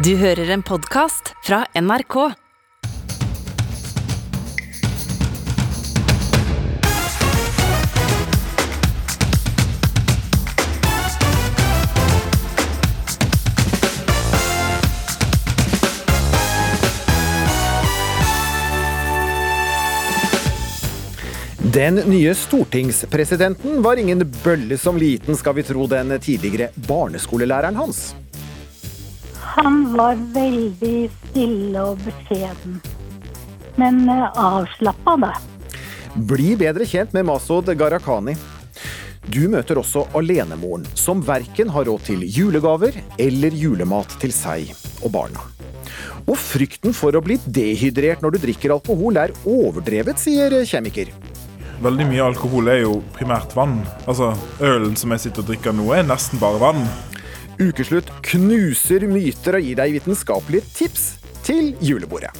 Du hører en podkast fra NRK. Den nye stortingspresidenten var ingen bølle som liten, skal vi tro den tidligere barneskolelæreren hans. Han var veldig stille og beskjeden, men avslappa, da. Bli bedre kjent med Masud Gharahkhani. Du møter også alenemoren, som verken har råd til julegaver eller julemat til seg og barna. Og frykten for å bli dehydrert når du drikker alkohol er overdrevet, sier kjemiker. Veldig mye alkohol er jo primært vann. Altså, Ølen som jeg sitter og drikker nå, er nesten bare vann. Ukeslutt knuser myter og gir deg vitenskapelige tips til julebordet.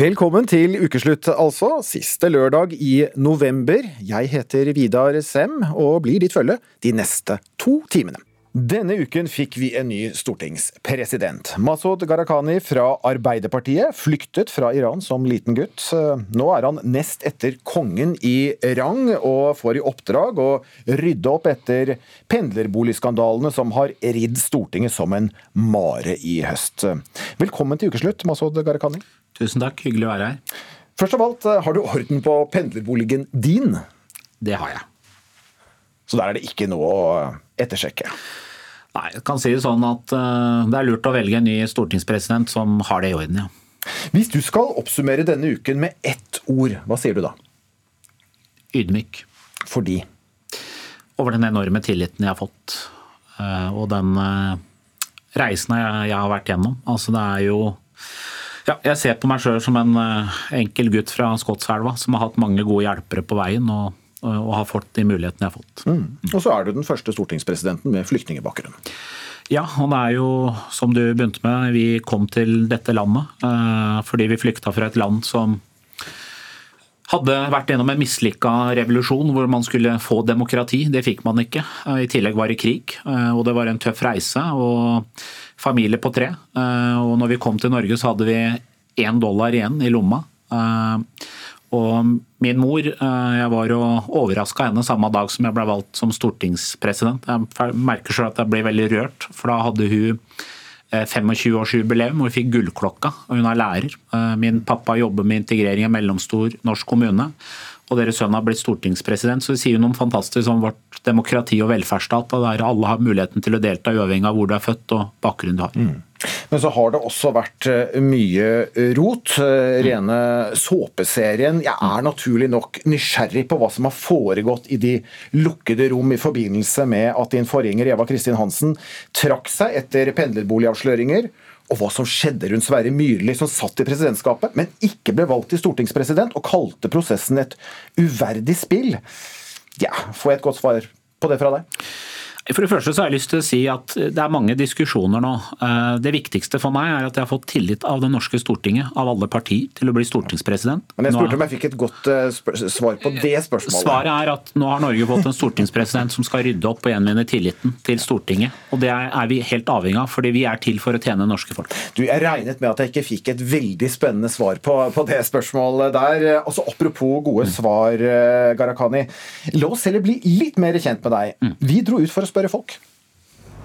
Velkommen til ukeslutt, altså. Siste lørdag i november. Jeg heter Vidar Sem og blir ditt følge de neste to timene. Denne uken fikk vi en ny stortingspresident. Masud Gharahkhani fra Arbeiderpartiet flyktet fra Iran som liten gutt. Nå er han nest etter kongen i rang, og får i oppdrag å rydde opp etter pendlerboligskandalene som har ridd Stortinget som en mare i høst. Velkommen til ukeslutt, Masud Gharahkhani. Tusen takk, hyggelig å være her. Først av alt, har du orden på pendlerboligen din? Det har jeg. Så der er det ikke noe å ettersjekke? Nei, jeg kan si det sånn at uh, det er lurt å velge en ny stortingspresident som har det i orden, ja. Hvis du skal oppsummere denne uken med ett ord, hva sier du da? Ydmyk. Fordi? Over den enorme tilliten jeg har fått. Uh, og den uh, reisen jeg, har vært gjennom. Altså det er jo ja, jeg ser på meg sjøl som en enkel gutt fra Skotselva som har hatt mange gode hjelpere på veien. og og har fått de mulighetene jeg har fått. Mm. Og så er du den første stortingspresidenten med flyktningebakgrunn. Ja, og det er jo som du begynte med, vi kom til dette landet eh, fordi vi flykta fra et land som hadde vært gjennom en mislykka revolusjon hvor man skulle få demokrati. Det fikk man ikke. I tillegg var det krig, eh, og det var en tøff reise. og Familie på tre. Eh, og når vi kom til Norge, så hadde vi én dollar igjen i lomma. Og min mor, jeg var jo overraska henne samme dag som jeg ble valgt som stortingspresident. Jeg merker selv at jeg ble veldig rørt, for da hadde hun 25-årsjubileum og hun fikk gullklokka, og hun er lærer. Min pappa jobber med integrering i en mellomstor norsk kommune, og deres sønn har blitt stortingspresident. Så det sier noe fantastisk om vårt demokrati og velferdsstat, der alle har muligheten til å delta uavhengig av hvor du er født og bakgrunnen du har. Mm. Men så har det også vært mye rot. Rene såpeserien. Jeg er naturlig nok nysgjerrig på hva som har foregått i de lukkede rom i forbindelse med at din forgjenger Eva Kristin Hansen trakk seg etter pendlerboligavsløringer. Og hva som skjedde rundt Sverre Myrli, som satt i presidentskapet, men ikke ble valgt til stortingspresident, og kalte prosessen et uverdig spill. Ja, Får jeg et godt svar på det fra deg? For det første så har jeg lyst til å si at det er mange diskusjoner nå. Det viktigste for meg er at jeg har fått tillit av det norske Stortinget, av alle partier, til å bli stortingspresident. Men jeg spurte om jeg fikk et godt svar på det spørsmålet. Svaret er at nå har Norge fått en stortingspresident som skal rydde opp og gjenvinne tilliten til Stortinget. Og det er vi helt avhengig av, fordi vi er til for å tjene norske folk. Du, Jeg regnet med at jeg ikke fikk et veldig spennende svar på, på det spørsmålet der. Også Apropos gode svar, Gharahkhani. La oss heller bli litt mer kjent med deg. Vi dro ut for å spørre folk.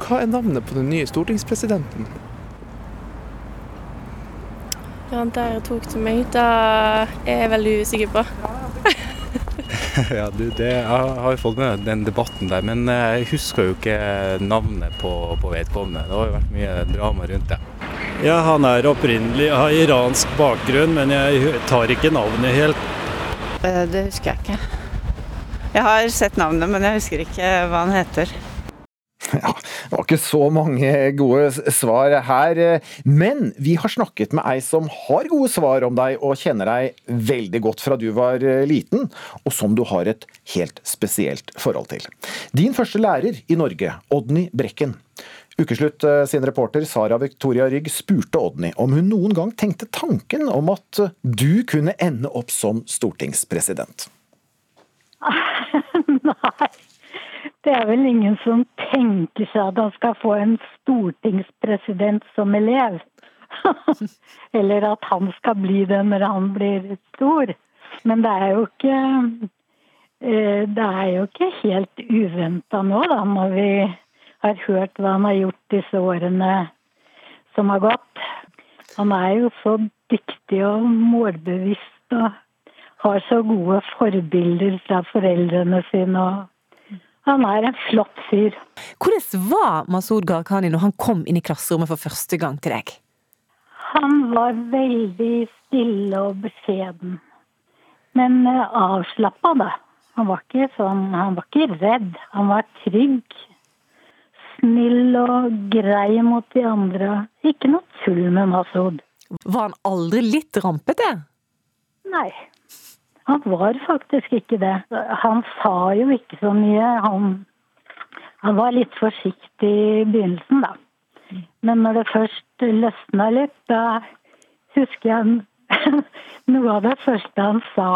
Hva er navnet på den nye stortingspresidenten? Ja, Der tok du meg. Da er jeg veldig usikker på. ja, du, det, Jeg har jo fått med den debatten der, men jeg husker jo ikke navnet på, på vedkommende. Det har jo vært mye drama rundt det. Ja, Han er opprinnelig har iransk bakgrunn, men jeg tar ikke navnet helt. Det husker jeg ikke. Jeg har sett navnet, men jeg husker ikke hva han heter. Ja, det var ikke så mange gode svar her, men vi har snakket med ei som har gode svar om deg og kjenner deg veldig godt fra du var liten, og som du har et helt spesielt forhold til. Din første lærer i Norge, Odny Brekken. Ukeslutt sin reporter Sara Victoria Rygg spurte Odny om hun noen gang tenkte tanken om at du kunne ende opp som stortingspresident. Nei, Det er vel ingen som tenker seg at han skal få en stortingspresident som elev. Eller at han skal bli det når han blir stor. Men det er jo ikke eh, Det er jo ikke helt uventa nå, da, når vi har hørt hva han har gjort disse årene som har gått. Han er jo så dyktig og målbevisst og har så gode forbilder fra foreldrene sine. og han er en flott fyr. Hvordan var Masud Gharahkhani når han kom inn i klasserommet for første gang til deg? Han var veldig stille og beskjeden. Men uh, avslappa, da. Han var, ikke sånn, han var ikke redd. Han var trygg. Snill og grei mot de andre. Ikke noe tull med Masud. Var han aldri litt rampete? Nei. Han var faktisk ikke det. Han sa jo ikke så mye. Han, han var litt forsiktig i begynnelsen, da. Men når det først løsna litt, da husker jeg noe av det første han sa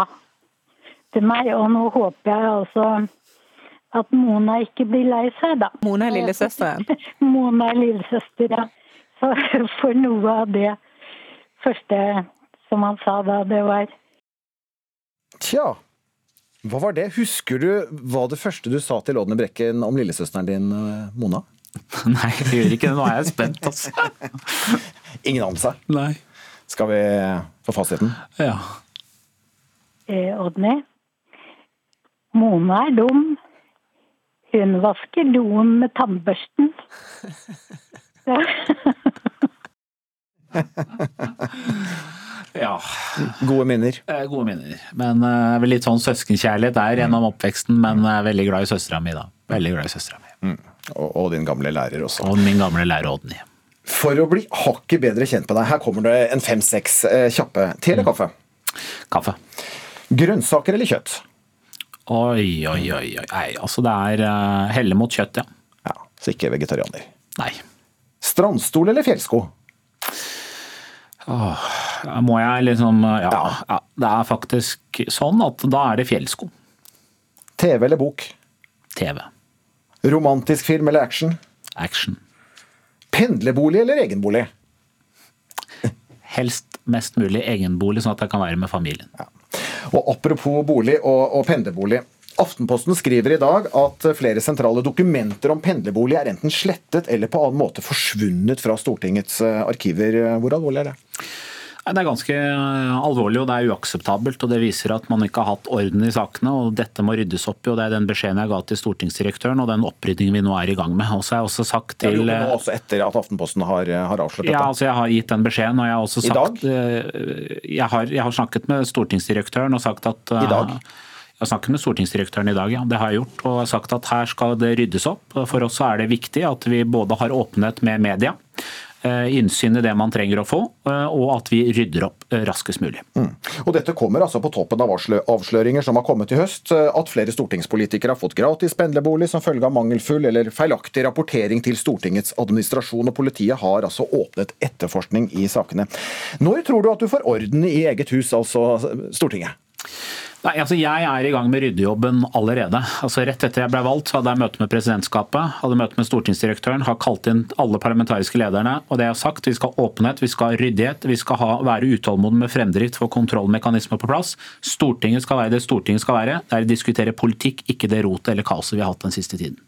til meg. Og nå håper jeg altså at Mona ikke blir lei seg, da. Mona er lillesøsteren? Mona er lillesøster, ja. For, for noe av det første som han sa da, det var Tja, hva var det? Husker du hva det første du sa til Ådne Brekken om lillesøsteren din, eh, Mona? Nei, jeg gjør ikke det. Nå er jeg spent, altså. Ingen anelse? Nei. Skal vi få fasiten? Ja. eh, Oddny. Mona er dum. Hun vasker doen med tannbørsten. ja. Gode minner. Eh, Gode minner. Men uh, litt sånn søskenkjærlighet der gjennom oppveksten, men jeg er veldig glad i søstera mi, da. Veldig glad i søstera mi. Og, og din gamle lærer også. Og min gamle lærer Odny. For å bli hakket bedre kjent med deg, her kommer det en fem-seks eh, kjappe. Te eller kaffe? Kaffe. Grønnsaker eller kjøtt? Oi, oi, oi. oi. Nei, altså det er uh, helle mot kjøtt, ja. Ja, Så ikke vegetarianer. Nei. Strandstol eller fjellsko? Åh, må jeg liksom ja, ja. Det er faktisk sånn at da er det fjellsko. TV eller bok? TV. Romantisk film eller action? Action. Pendlerbolig eller egenbolig? Helst mest mulig egenbolig, sånn at jeg kan være med familien. Og apropos bolig og, og pendlerbolig. Aftenposten skriver i dag at flere sentrale dokumenter om pendlerbolig er enten slettet eller på annen måte forsvunnet fra Stortingets eh, arkiver. Hvor alvorlig er det? Det er ganske eh, alvorlig og det er uakseptabelt. og Det viser at man ikke har hatt orden i sakene. og Dette må ryddes opp i. og Det er den beskjeden jeg ga til stortingsdirektøren og den oppryddingen vi nå er i gang med. Og så har jeg også sagt til... Ja, jo, også etter at Aftenposten har, har avslørt dette? Ja, altså jeg har gitt den beskjeden. og Jeg har også sagt... eh, Jeg har, jeg har snakket med stortingsdirektøren og sagt at... I dag? Jeg har snakket med stortingsdirektøren i dag, ja. Det har jeg gjort. Og jeg har sagt at her skal det ryddes opp. For oss så er det viktig at vi både har åpenhet med media, eh, innsyn i det man trenger å få, eh, og at vi rydder opp eh, raskest mulig. Mm. Og Dette kommer altså på toppen av avsløringer som har kommet i høst. At flere stortingspolitikere har fått gratis pendlerbolig som følge av mangelfull eller feilaktig rapportering til Stortingets administrasjon. Og politiet har altså åpnet etterforskning i sakene. Når tror du at du får orden i eget hus, altså Stortinget? Nei, altså Jeg er i gang med ryddejobben allerede. Altså Rett etter jeg ble valgt, så hadde jeg møte med presidentskapet, hadde møte med stortingsdirektøren, har kalt inn alle parlamentariske lederne. og det jeg har sagt, Vi skal ha åpenhet, vi skal ha ryddighet, vi skal ha, være utålmodige med fremdrift for kontrollmekanismer på plass. Stortinget skal være det Stortinget skal være. Det er å diskutere politikk, ikke det rotet eller kaoset vi har hatt den siste tiden.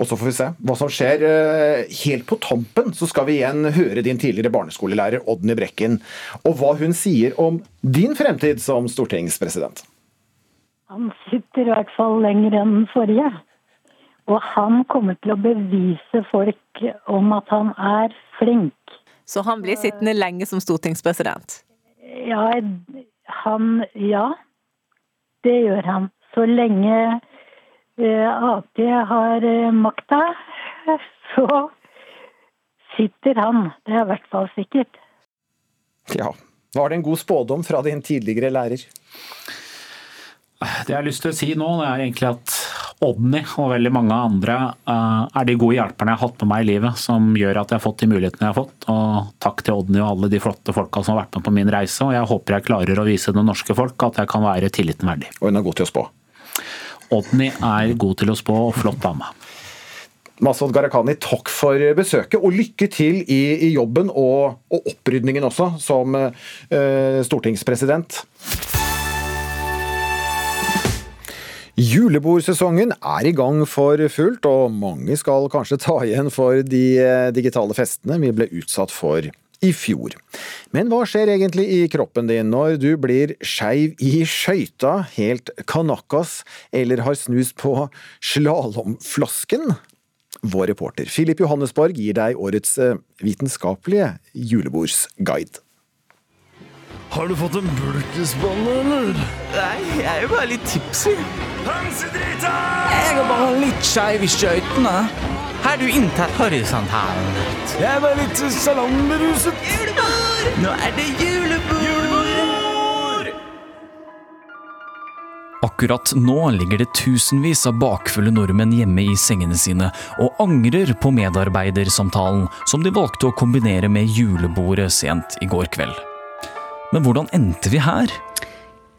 Og så får vi se hva som skjer. Eh, Helt på tampen så skal vi igjen høre din tidligere barneskolelærer Odny Brekken, og hva hun sier om din fremtid som stortingspresident. Han sitter i hvert fall lenger enn den forrige. Og han kommer til å bevise folk om at han er flink. Så han blir sittende lenge som stortingspresident? Ja, han Ja, det gjør han. Så lenge Ap har eh, makta, så sitter han. Det er i hvert fall sikkert. Ja, var det en god spådom fra din tidligere lærer? Det jeg har lyst til å si nå, det er egentlig at Odny og veldig mange andre eh, er de gode hjelperne jeg har hatt med meg i livet, som gjør at jeg har fått de mulighetene jeg har fått. Og takk til Odny og alle de flotte folka som har vært med på min reise. Og jeg håper jeg klarer å vise det norske folk at jeg kan være tilliten verdig. Og hun er god til å spå? Odny er god til å spå og flott dame. Masud Gharahkhani, takk for besøket, og lykke til i, i jobben og, og, opprydningen også, som uh, stortingspresident. Julebordsesongen er i gang for fullt, og mange skal kanskje ta igjen for de digitale festene vi ble utsatt for i fjor. Men hva skjer egentlig i kroppen din når du blir skeiv i skøyta, helt kanakas, eller har snust på slalåmflasken? Vår reporter Filip Johannesborg gir deg årets eh, vitenskapelige julebordsguide. Har du fått en bulk eller? Nei, jeg er jo bare litt tipsy. Hønsedrita! Jeg er bare litt skeiv i skøytene. Har du inntatt horisontalen? Jeg er bare litt salongberuset. Julebord! Nå er det julebord! julebord! Akkurat nå ligger det tusenvis av bakfulle nordmenn hjemme i sengene sine og angrer på medarbeidersamtalen som de valgte å kombinere med julebordet sent i går kveld. Men hvordan endte vi her?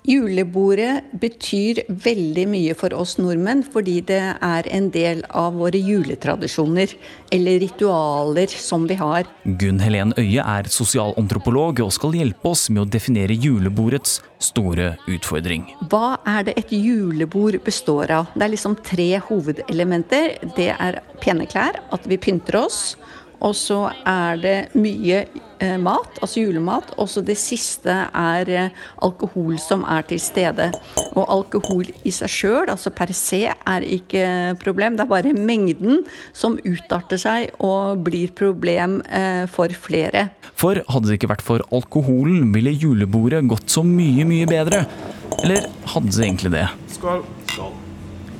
Julebordet betyr veldig mye for oss nordmenn, fordi det er en del av våre juletradisjoner, eller ritualer som vi har. Gunn Helen Øie er sosialantropolog og skal hjelpe oss med å definere julebordets store utfordring. Hva er det et julebord består av? Det er liksom tre hovedelementer. Det er pene klær, at vi pynter oss. Og så er det mye eh, mat, altså julemat. Og så det siste er eh, alkohol som er til stede. Og alkohol i seg sjøl, altså per se, er ikke problem. Det er bare mengden som utarter seg og blir problem eh, for flere. For hadde det ikke vært for alkoholen, ville julebordet gått så mye, mye bedre. Eller hadde det egentlig det? Skål. Skål.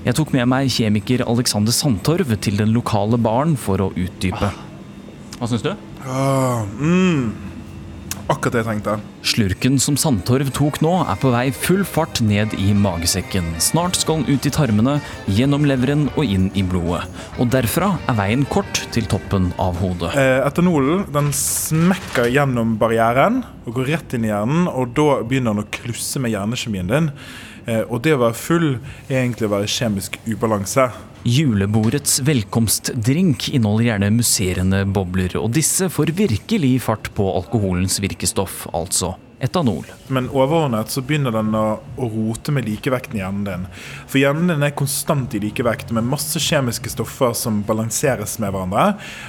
Jeg tok med meg kjemiker Alexander Sandtorv til den lokale baren for å utdype. Hva syns du? Uh, mm. Akkurat det jeg tenkte. Slurken som Sandtorv tok nå, er på vei full fart ned i magesekken. Snart skal den ut i tarmene, gjennom leveren og inn i blodet. Og derfra er veien kort til toppen av hodet. Eh, etanolen den smekker gjennom barrieren og går rett inn i hjernen, og da begynner den å klusse med hjernekjemien din. Eh, og det å være full er egentlig å være i kjemisk ubalanse. Julebordets velkomstdrink inneholder gjerne musserende bobler, og disse får virkelig fart på alkoholens virkestoff, altså etanol. Men overordnet så begynner den å, rote med likevekten i hjernen din. For hjernen din er konstant i likevekt med masse kjemiske stoffer som balanseres med hverandre.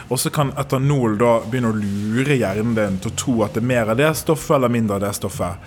Og så kan etanol da begynne å lure hjernen din til å tro at det er mer av det stoffet eller mindre av det stoffet.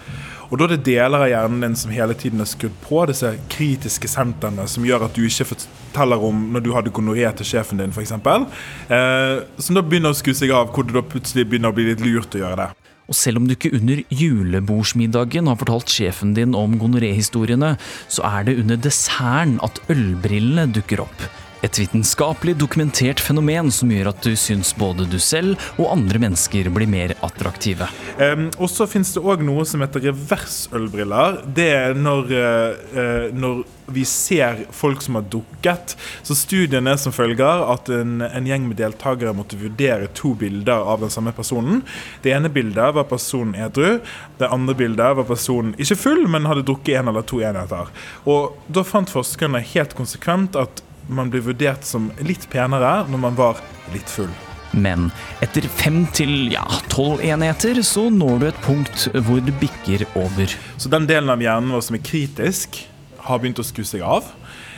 Og da er det deler av hjernen din som hele tiden er skrudd på, disse kritiske sentrene som gjør at du ikke forteller om når du hadde gonoré til sjefen din, f.eks. Eh, som da begynner å skru seg av, hvor det da plutselig begynner å bli litt lurt å gjøre det. Og selv om du ikke under julebordsmiddagen har fortalt sjefen din om gonoré-historiene, så er det under desserten at ølbrillene dukker opp. Et vitenskapelig dokumentert fenomen som gjør at du syns både du selv og andre mennesker blir mer attraktive. Um, og så finnes det òg noe som heter reversølbriller. Det er når, uh, når vi ser folk som har dukket. Så studien er som følger at en, en, gjeng med deltakere måtte vurdere to bilder av den samme personen. Det ene bildet var personen edru. Det andre bildet var personen ikke full, men hadde drukket en eller to enheter. Og da fant forskerne helt konsekvent at man blir vurdert som litt penere når man var litt full. Men etter fem til ja, tolv enheter så når du et punkt hvor det bikker over. Så den delen av hjernen vår som er kritisk, har begynt å sku seg av.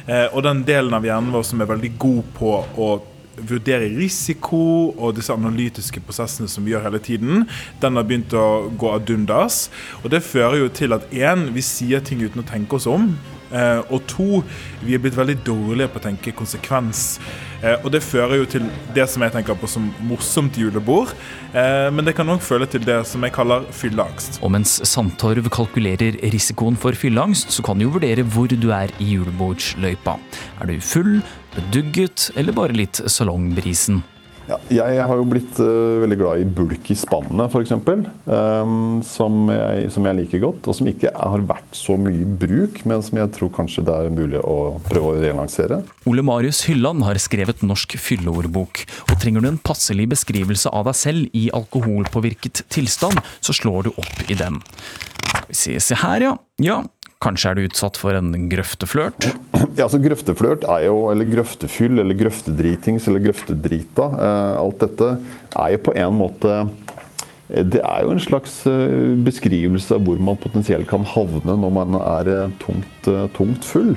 Eh, og den delen av hjernen vår som er veldig god på å vurdere risiko og disse analytiske prosessene som vi gjør hele tiden, den har begynt å gå ad undas. Og det fører jo til at én, vi sier ting uten å tenke oss om. Eh, og to, vi er blitt veldig dårlige på å tenke konsekvens. Eh, og det fører jo til det som jeg tenker på som morsomt julebord, eh, men det kan òg føle til det som jeg kaller fylleangst. Og mens Sandtorv kalkulerer risikoen for fylleangst, så kan du jo vurdere hvor du er i julebordsløypa. Er du full, bedugget eller bare litt salongbrisen? Ja, jeg har jo blitt uh, veldig glad i bulk i spannet, f.eks. Um, som, jeg, som jeg liker godt. Og som ikke har vært så mye i bruk, men som jeg tror kanskje det er mulig å prøve å relansere. Ole Marius Hylland har skrevet Norsk fylleordbok. Og trenger du en passelig beskrivelse av deg selv i alkoholpåvirket tilstand, så slår du opp i den. Skal vi se, se her, ja. Ja, Kanskje er du utsatt for en grøfteflørt? Ja, altså Grøfteflørt er jo, eller grøftefyll, eller grøftedritings eller grøftedrita. Eh, alt dette er jo på en måte eh, Det er jo en slags eh, beskrivelse av hvor man potensielt kan havne når man er tungt, tungt full.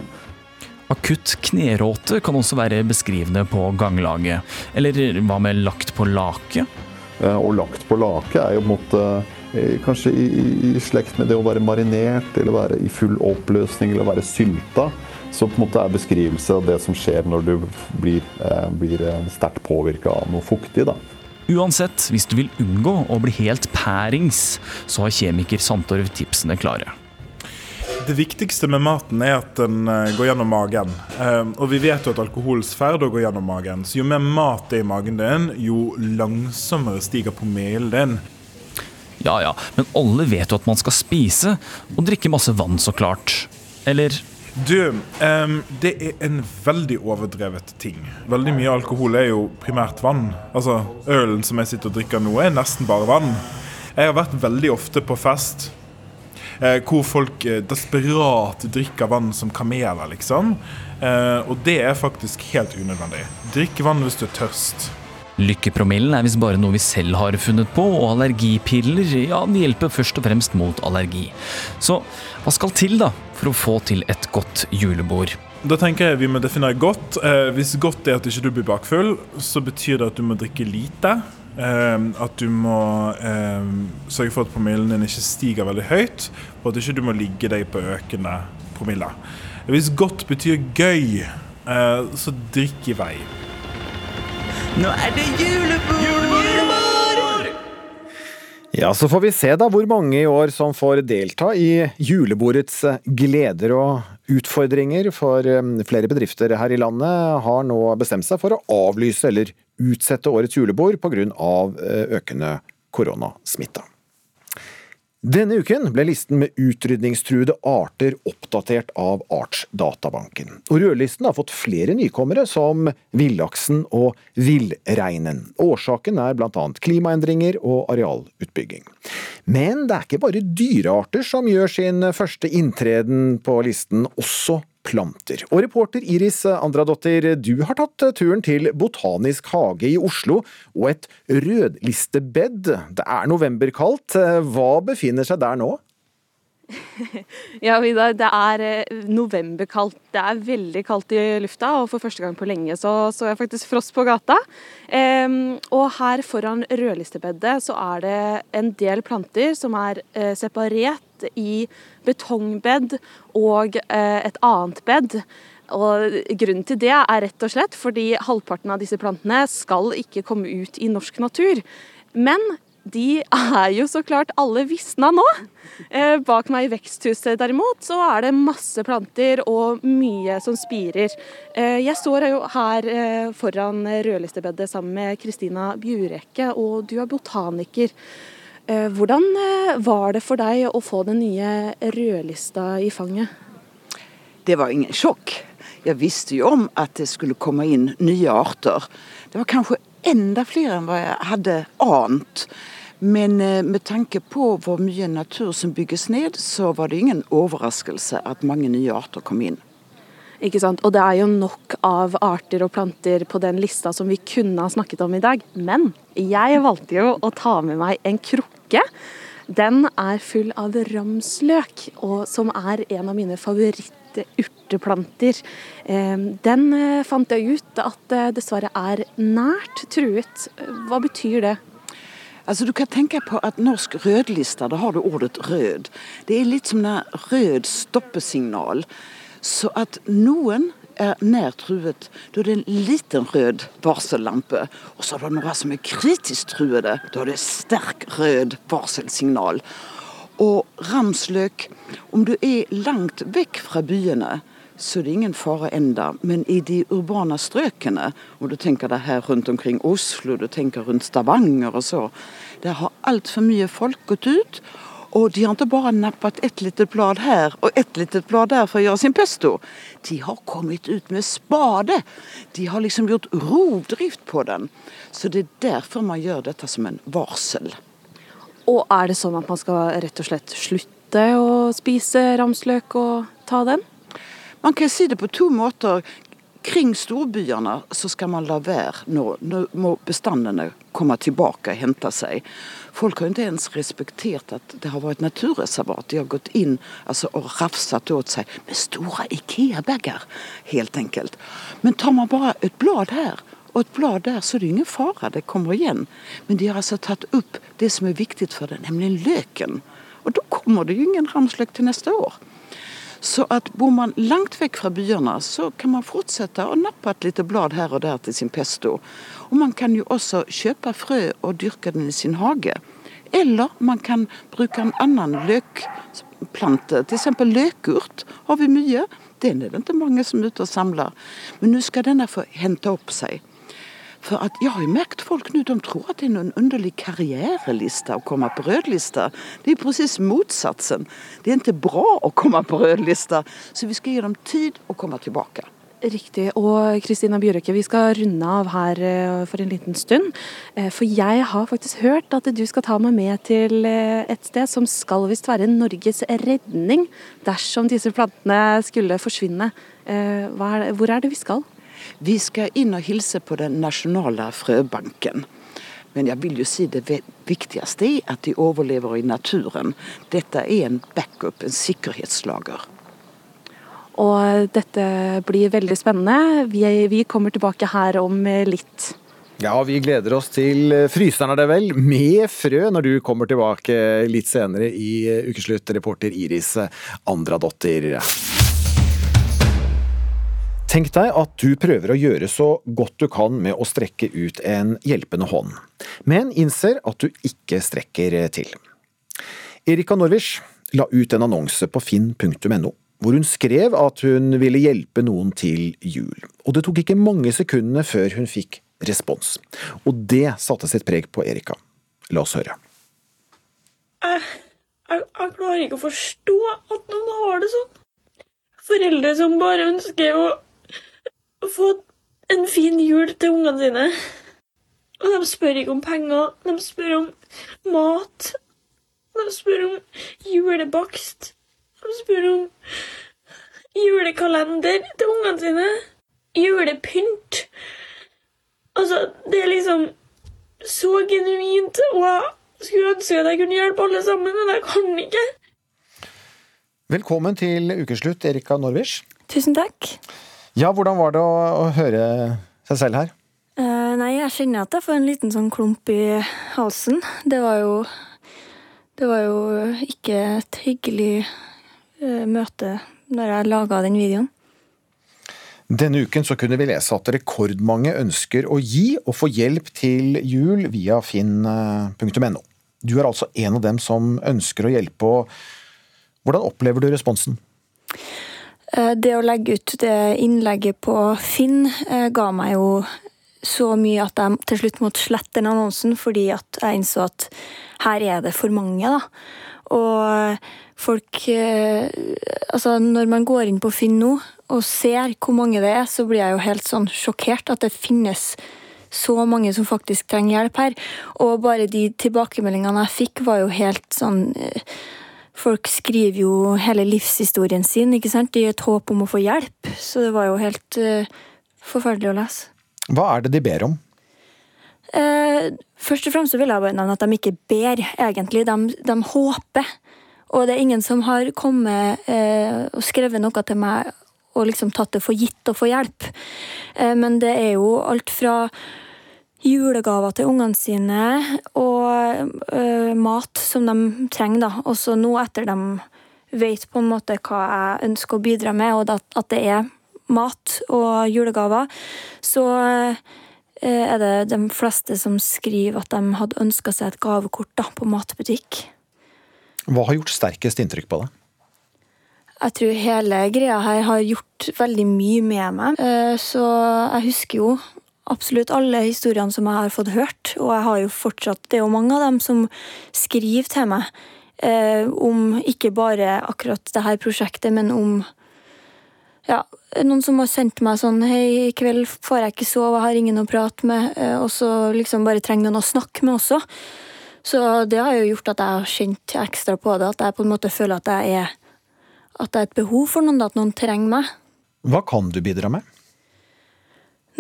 Akutt kneråte kan også være beskrivende på ganglaget. Eller hva med lagt på lake? Og lagt på lake er jo på en måte kanskje i, i, i slekt med det å være marinert, eller være i full oppløsning, eller være sylta. Så på en måte er beskrivelse av det som skjer når du blir, eh, blir eh, sterkt påvirka av noe fuktig. da. Uansett, hvis du vil unngå å bli helt pærings, så har kjemiker Sandtorv tipsene klare. Det viktigste med maten er at den eh, går gjennom magen. Eh, og vi vet jo at alkoholens ferd går gjennom magen. Så jo mer mat det er i magen din, jo langsommere stiger promillen din. Ja ja, men alle vet jo at man skal spise, og drikke masse vann, så klart. Eller Du, um, det er en veldig overdrevet ting. Veldig mye alkohol er jo primært vann. Altså, Ølen som jeg sitter og drikker nå, er nesten bare vann. Jeg har vært veldig ofte på fest eh, hvor folk eh, desperat drikker vann som kameler, liksom. Eh, og det er faktisk helt unødvendig. Drikk vann hvis du er tørst. Lykkepromillen er visst bare noe vi selv har funnet på, og allergipiller ja, de hjelper først og fremst mot allergi. Så hva skal til da for å få til et godt julebord? Da tenker jeg vi må definere godt. Eh, hvis godt er at ikke du blir bakfull, så betyr det at du må drikke lite. Eh, at du må eh, sørge for at promillen din ikke stiger veldig høyt, og at ikke du må ligge deg på økende promille. Hvis godt betyr gøy, eh, så drikk i vei. Nå er det julebord! Ja, så får vi se da hvor mange i år som får delta i julebordets gleder og utfordringer, for eh, flere bedrifter her i landet har nå bestemt seg for å avlyse eller utsette årets julebord pga. Av økende koronasmitte. Denne uken ble listen med utrydningstruede arter oppdatert av Artsdatabanken. Og rødlisten har fått flere nykommere, som villaksen og villreinen. Årsaken er bl.a. klimaendringer og arealutbygging. Men det er ikke bare dyrearter som gjør sin første inntreden på listen, også planter. Og reporter Iris Andradottir, du har tatt turen til Botanisk hage i Oslo og et rødlistebed. Det er novemberkaldt. Hva befinner seg der nå? Ja, Vidar, det er eh, novemberkaldt. Det er veldig kaldt i lufta, og for første gang på lenge så så jeg faktisk frost på gata. Um, og her foran rødlistebedet så er det en del planter som er uh, separert i betongbed og eh, et annet bed. Og Grunnen til det er rett og slett fordi halvparten av disse plantene skal ikke komme ut i norsk natur. Men de er jo så klart alle visna nå. Eh, bak meg i veksthuset derimot så er det masse planter og mye som spirer. Eh, jeg står jo her foran rødlistebedet sammen med Kristina Bjurekke, og du er botaniker. Eh, hvordan eh, var det for deg å få den nye rødlista i fanget? Det var ingen sjokk. Jeg visste jo om at det skulle komme inn nye arter. Det var kanskje enda flere enn hva jeg hadde ant. Men eh, med tanke på hvor mye natur som bygges ned, så var det ingen overraskelse at mange nye arter kom inn. Ikke sant? Og det er jo nok av arter og planter på den lista som vi kunne ha snakket om i dag. Men jeg valgte jo å ta med meg en krukke. Den er full av ramsløk, og som er en av mine favoritt-urteplanter. Eh, Den eh, fant jeg ut at dessverre er nært truet. Hva betyr det? Altså Du kan tenke på at norsk rødliste, da har du ordet rød. Det er litt som en rød stoppesignal. Så at noen er nær truet, da er det en liten rød varsellampe. Og så er det noen som er kritisk truede, da er det sterk rød varselsignal. Og ramsløk, om du er langt vekk fra byene, så er det ingen fare enda. Men i de urbane strøkene, og du tenker deg her rundt omkring Oslo, du tenker rundt Stavanger og så, der har altfor mye folk gått ut. Og de har ikke bare nappet ett lite blad her og ett lite blad der for å gjøre sin pesto. De har kommet ut med spade. De har liksom gjort rovdrift på den. Så det er derfor man gjør dette som en varsel. Og er det sånn at man skal rett og slett slutte å spise ramsløk og ta den? Man kan si det på to måter. Kring storbyene så skal man la være nå. Nå må bestandene komme tilbake og hente seg. Folk har ikke ens respektert at det har vært naturreservat. De har gått inn altså, og rafset åt seg med store Ikea-bager, helt enkelt. Men tar man bare et blad her og et blad der, så er det ingen fare, det kommer igjen. Men de har altså tatt opp det som er viktig for det, nemlig løken. Og da kommer det jo ingen ramsløk til neste år. Så at bor man langt vekk fra byene, så kan man fortsette å nappe et lite blad her og der til sin pesto. Og man kan jo også kjøpe frø og dyrke den i sin hage. Eller man kan bruke en annen løkplante, f.eks. løkurt har vi mye. Den er det ikke mange som er ute og samler. Men nå skal denne få hente opp seg. For at jeg har jo merket folk nå, de tror at det er noen underlig karriereliste å komme på rødlista. Det er presis motsatsen. Det er ikke bra å komme på rødlista, så vi skal gi dem tid å komme tilbake. Riktig. Og Kristina Bjørøke, vi skal runde av her eh, for en liten stund. Eh, for jeg har faktisk hørt at du skal ta meg med til eh, et sted som skal visst være Norges redning dersom disse plantene skulle forsvinne. Hvor er det vi skal? Vi skal inn og hilse på den nasjonale frøbanken. Men jeg vil jo si det viktigste er at de overlever i naturen. Dette er en backup, en sikkerhetslager. Og dette blir veldig spennende. Vi, vi kommer tilbake her om litt. Ja, vi gleder oss til Fryseren er det vel, med frø, når du kommer tilbake litt senere i Ukeslutt, reporter Iris Andradotter. Tenk deg at du prøver å gjøre så godt du kan med å strekke ut en hjelpende hånd, men innser at du ikke strekker til. Erika Norwisch la ut en annonse på finn.no, hvor hun skrev at hun ville hjelpe noen til jul, og det tok ikke mange sekundene før hun fikk respons. Og det satte sitt preg på Erika. La oss høre. Jeg, jeg, jeg klarer ikke å forstå at noen har det sånn. Foreldre som bare ønsker å få en fin jul til ungene sine. Og de spør ikke om penger, de spør om mat. De spør om julebakst. De spør om julekalender til ungene sine. Julepynt. Altså, det er liksom så genuint. Og jeg skulle ønske at jeg kunne hjelpe alle sammen, men jeg kan ikke. Velkommen til ukeslutt, Erika Norwisch. Tusen takk. Ja, hvordan var det å, å høre seg selv her? Uh, nei, jeg kjenner at jeg får en liten sånn klump i halsen. Det var jo Det var jo ikke et hyggelig uh, møte når jeg laga den videoen. Denne uken så kunne vi lese at rekordmange ønsker å gi og få hjelp til jul via finn.no. Du er altså en av dem som ønsker å hjelpe. og Hvordan opplever du responsen? Eh, det å legge ut det innlegget på Finn eh, ga meg jo så mye at jeg til slutt måtte slette den annonsen, fordi at jeg innså at her er det for mange, da. Og folk eh, Altså, når man går inn på Finn nå og ser hvor mange det er, så blir jeg jo helt sånn sjokkert at det finnes så mange som faktisk trenger hjelp her. Og bare de tilbakemeldingene jeg fikk, var jo helt sånn Folk skriver jo hele livshistorien sin ikke sant? i et håp om å få hjelp, så det var jo helt uh, forferdelig å lese. Hva er det de ber om? Uh, først og fremst så vil jeg bare nevne at de ikke ber, egentlig. De, de håper. Og det er ingen som har kommet uh, og skrevet noe til meg og liksom tatt det for gitt å få hjelp. men det er jo alt fra julegaver til ungene sine og uh, mat som de trenger. da. Også nå etter de vet på en måte hva jeg ønsker å bidra med, og at det er mat og julegaver, så uh, er det de fleste som skriver at de hadde ønska seg et gavekort da, på matbutikk. Hva har gjort sterkest inntrykk på deg? Jeg tror hele greia her har gjort veldig mye med meg. Så jeg husker jo absolutt alle historiene som jeg har fått hørt, og jeg har jo fortsatt Det er jo mange av dem som skriver til meg eh, om ikke bare akkurat det her prosjektet, men om ja, noen som har sendt meg sånn Hei, i kveld får jeg ikke sove, jeg har ingen å prate med. Eh, og så liksom bare trenger noen å snakke med også. Så det har jo gjort at jeg har kjent ekstra på det, at jeg på en måte føler at jeg er at det er et behov for noen, at noen trenger meg. Hva kan du bidra med?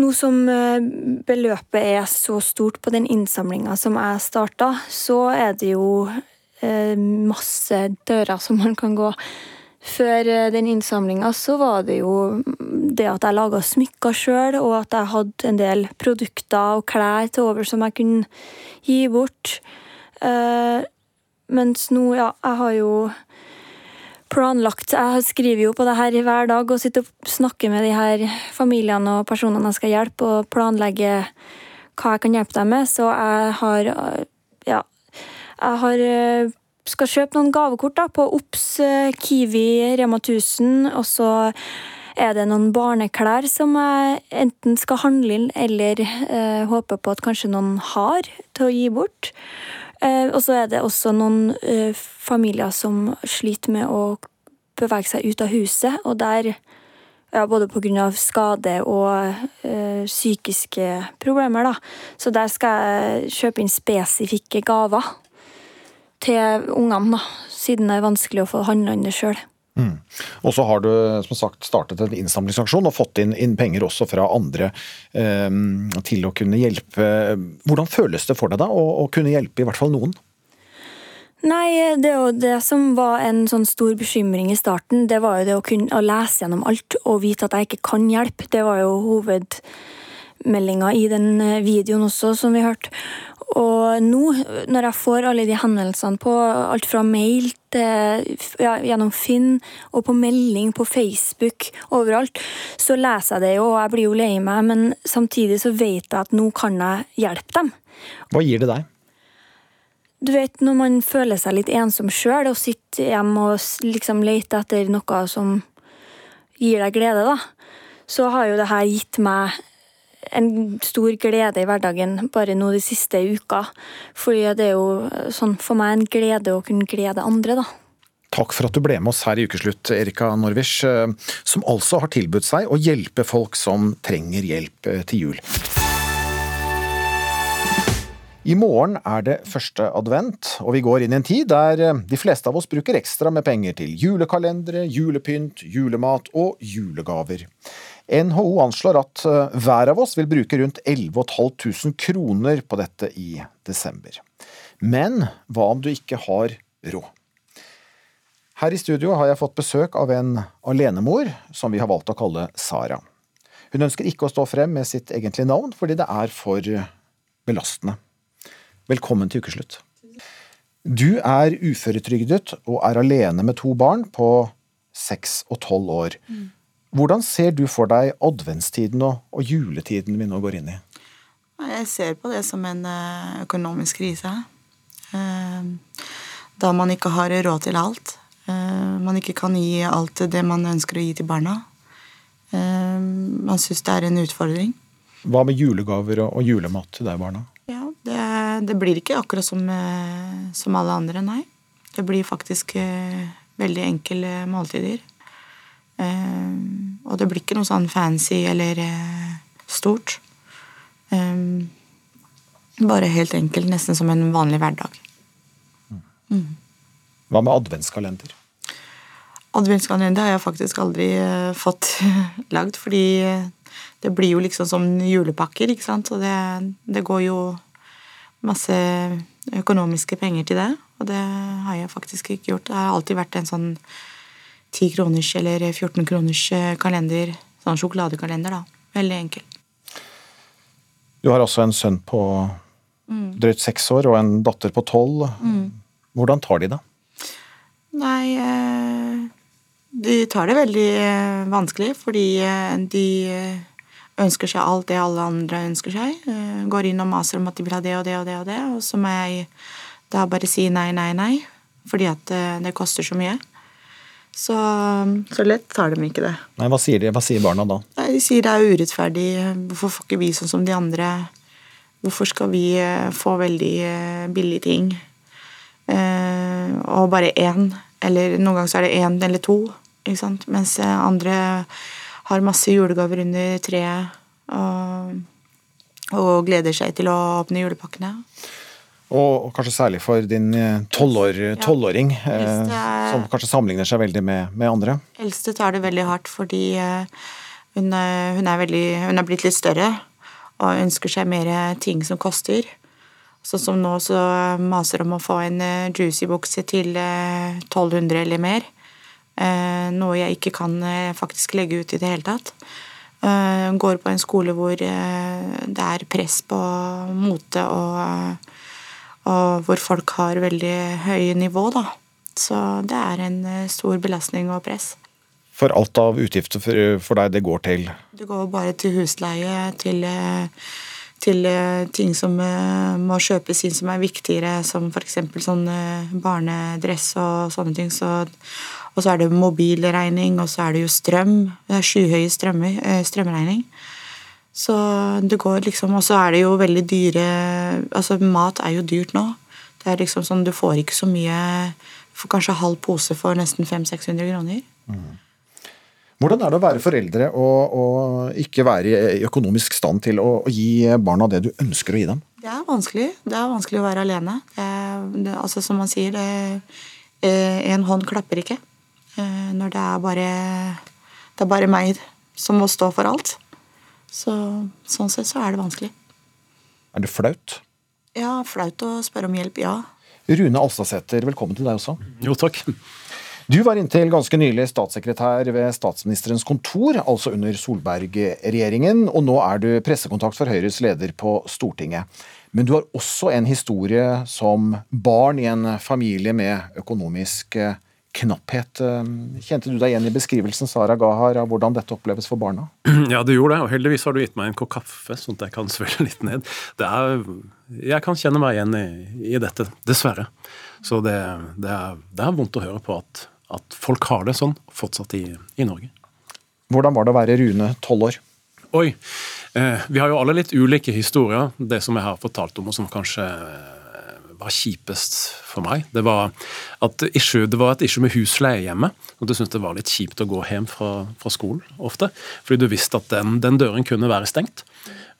Nå som eh, beløpet er så stort på den innsamlinga som jeg starta, så er det jo eh, masse dører som man kan gå. Før eh, den innsamlinga så var det jo det at jeg laga smykker sjøl, og at jeg hadde en del produkter og klær til over som jeg kunne gi bort. Mens nå, ja, jeg har jo planlagt Jeg skriver jo på det her hver dag og sitter og snakker med de her familiene og personene jeg skal hjelpe, og planlegger hva jeg kan hjelpe dem med. Så jeg har Ja. Jeg har skal kjøpe noen gavekort da, på Ops, Kiwi, Rema 1000, og så er det noen barneklær som jeg enten skal handle inn eller eh, håper på at kanskje noen har til å gi bort. Eh, og så er det også noen eh, familier som sliter med å bevege seg ut av huset, og der ja, både pga. skade og ø, psykiske problemer, da. Så der skal jeg kjøpe inn spesifikke gaver til ungene, da, siden det er vanskelig å få handla inn det sjøl. Mm. Og så har du som sagt startet en innsamlingsaksjon og fått inn, inn penger også fra andre eh, til å kunne hjelpe. Hvordan føles det for deg da å, å, kunne hjelpe i hvert fall noen? Nei, det, det som var en sånn stor bekymring i starten, det var jo det å kunne å lese gjennom alt og vite at jeg ikke kan hjelpe. Det var jo hovedmeldinga i den eh, videoen også, som vi hørte. Og nå, når jeg får alle de henvendelsene på alt fra mail til ja, gjennom Finn og på melding på Facebook, overalt, så leser jeg det jo, og jeg blir jo lei meg, men samtidig så vet jeg at nå kan jeg hjelpe dem. Hva gir det deg? Du vet, når man føler seg litt ensom sjøl og sitter hjemme og liksom leter etter noe som gir deg glede, da, så har jo det her gitt meg en stor glede i hverdagen bare nå de siste uka. Fordi det er jo sånn for meg en glede å kunne glede andre, da. Takk for at du ble med oss her i Ukeslutt, Erika Norwisch, eh, som altså har tilbudt seg å hjelpe folk som trenger hjelp eh, til jul. I morgen er det første advent, og vi går inn i en tid der eh, de fleste av oss bruker ekstra med penger til julekalendere, julepynt, julemat og julegaver. NHO anslår at eh, hver av oss vil bruke rundt 11 500 kroner på dette i desember. Men hva om du ikke har råd? Her i studio har jeg fått besøk av en alenemor som vi har valgt å kalle Sara. Hun ønsker ikke å stå frem med sitt egentlige navn fordi det er for belastende. Velkommen til ukeslutt. Du er uføretrygdet og er alene med to barn på seks og tolv år. Mm. Hvordan ser du for deg adventstiden og, og juletiden vi nå går inn i? Jeg ser på det som en eh, økonomisk krise. Eh, da man ikke har råd til alt. Eh, man ikke kan gi alt det man ønsker å gi til barna. Man syns det er en utfordring. Hva med julegaver og julemat til deg, barna? Ja, det, det blir ikke akkurat som, som, alle andre, nei. Det blir faktisk veldig enkle måltider. Um, og det blir ikke noe sånn fancy eller uh, stort. Um, bare helt enkelt, nesten som en vanlig hverdag. Mm. Hva med adventskalender? Adventskalender har jeg faktisk aldri uh, fått lagd, fordi det blir jo liksom som julepakker, ikke sant. Og det, det går jo masse økonomiske penger til det, og det har jeg faktisk ikke gjort. Det har alltid vært en sånn 10 kroners eller 14 kroners eh, kalender. Sånn sjokoladekalender, da. Veldig enkel. Du har også en sønn på mm. drøyt seks år og en datter på tolv. Mm. Hvordan tar de det? Nei eh, De tar det veldig eh, vanskelig, fordi de ønsker seg alt det alle andre ønsker seg. Går inn og maser om at de vil ha det og det og det, og det, og så må jeg da bare si nei, nei, nei. Fordi at det koster så mye. Så, så lett tar de ikke det. Nei, hva sier, de? hva sier barna da? Nei, de sier det er urettferdig. Hvorfor får ikke vi sånn som de andre? Hvorfor skal vi eh, få veldig eh, billige ting? Eh, og bare én. Eller noen ganger så er det én eller to. Ikke sant? Mens andre har masse julegaver under treet og, og gleder seg til å åpne julepakkene. Og, og kanskje særlig for din eh, tolvår- tolvåring, eh, er- som kanskje sammenligner seg veldig med, med andre. Eldste tar det veldig hardt fordi eh, hun, hun, er veldig, hun er blitt litt større og ønsker seg mer ting som koster. Sånn som nå så maser om å få en eh, juicy-bukse til eh, 1200 eller mer. Noe jeg ikke kan faktisk legge ut i det hele tatt. Hun går på en skole hvor det er press på mote og, og hvor folk har veldig høye nivå, da. Så det er en eh, stor belastning og press. For alt av utgifter for, deg, det går til Det går bare til husleie, til, eh, til eh, ting som må kjøpes inn som er viktigere, som f.eks. sånn barnedress og sånne ting. Så, og så er det mobilregning, og så er det jo strøm. Det er skyhøye strømmer, strømregning. Så det går liksom Og så er det jo veldig dyre Altså, mat er jo dyrt nå. Det er liksom sånn, Du får ikke så mye får kanskje halv pose for nesten 500-600 kroner. Hvordan er det å være foreldre og, og ikke være i økonomisk stand til å, å gi barna det du ønsker å gi dem? Det er vanskelig. Det er vanskelig å være alene. Det det, altså Som man sier, det, eh, en hånd klapper ikke. Eh, Når det er bare Det er bare meg som må stå for alt. Så sånn sett så er det vanskelig. Er det flaut? Ja, flaut å spørre om hjelp, ja. Rune Alstadsæter, velkommen til deg også. Jo, takk. Du var inntil ganske nylig statssekretær ved statsministerens kontor, altså under Solberg-regjeringen, og nå er du pressekontakt for Høyres leder på Stortinget. Men du har også en historie som barn i en familie med økonomisk eh, knapphet. Eh, Kjente du deg igjen i beskrivelsen Sara ga her av hvordan dette oppleves for barna? Ja, det gjorde det, og heldigvis har du gitt meg en kopp kaffe, sånn at jeg kan svelle litt ned. Det er, jeg kan kjenne meg igjen i, i dette, dessverre. Så det, det, er, det er vondt å høre på at, at folk har det sånn fortsatt i, i Norge. Hvordan var det å være Rune tolv år? Oi. Eh, vi har jo alle litt ulike historier. Det som jeg har fortalt om, og som kanskje var kjipest for meg, det var, issue, det var et issue med husleie hjemme. Og du syntes det var litt kjipt å gå hjem fra, fra skolen ofte. Fordi du visste at den, den døren kunne være stengt.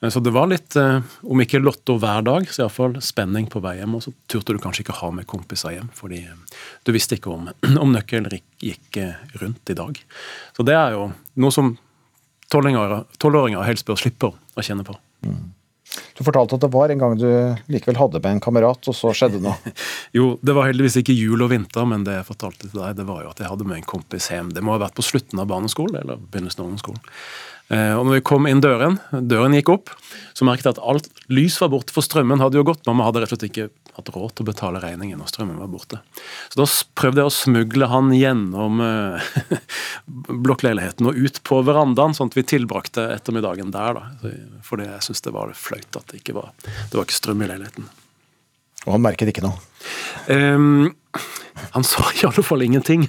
Eh, Så det var litt, eh, om ikke lotto hver dag, så iallfall spenning på vei hjem. Og så turte du kanskje ikke ha med kompiser hjem, fordi eh, du visste ikke om, om nøkkelen gikk- rundt i dag. Så det er jo noe som tolvåringer helst bør slippe å kjenne på. Du fortalte at det var en gang du likevel hadde med en kamerat, og så skjedde noe. Jo, det var heldigvis ikke jul og vinter, men det jeg fortalte til deg, det var jo at jeg hadde med en kompis hjem. Det må ha vært på slutten av barneskolen, eller begynnelsen av ungdomsskolen. Eh, Og når vi kom inn døren, døren gikk opp, så merket jeg at alt lys var borte, for strømmen hadde jo gått. Mamma hadde rett og slett ikke hatt råd til å betale regningen når strømmen var borte. Så da prøvde jeg å smugle han gjennom eh, blokkleiligheten og ut på verandaen, sånn at vi tilbrakte ettermiddagen der. da. Fordi jeg syntes det var flaut at det ikke var, det var ikke strøm i leiligheten. Og han merket ikke noe? Ehm, han sa i alle fall ingenting,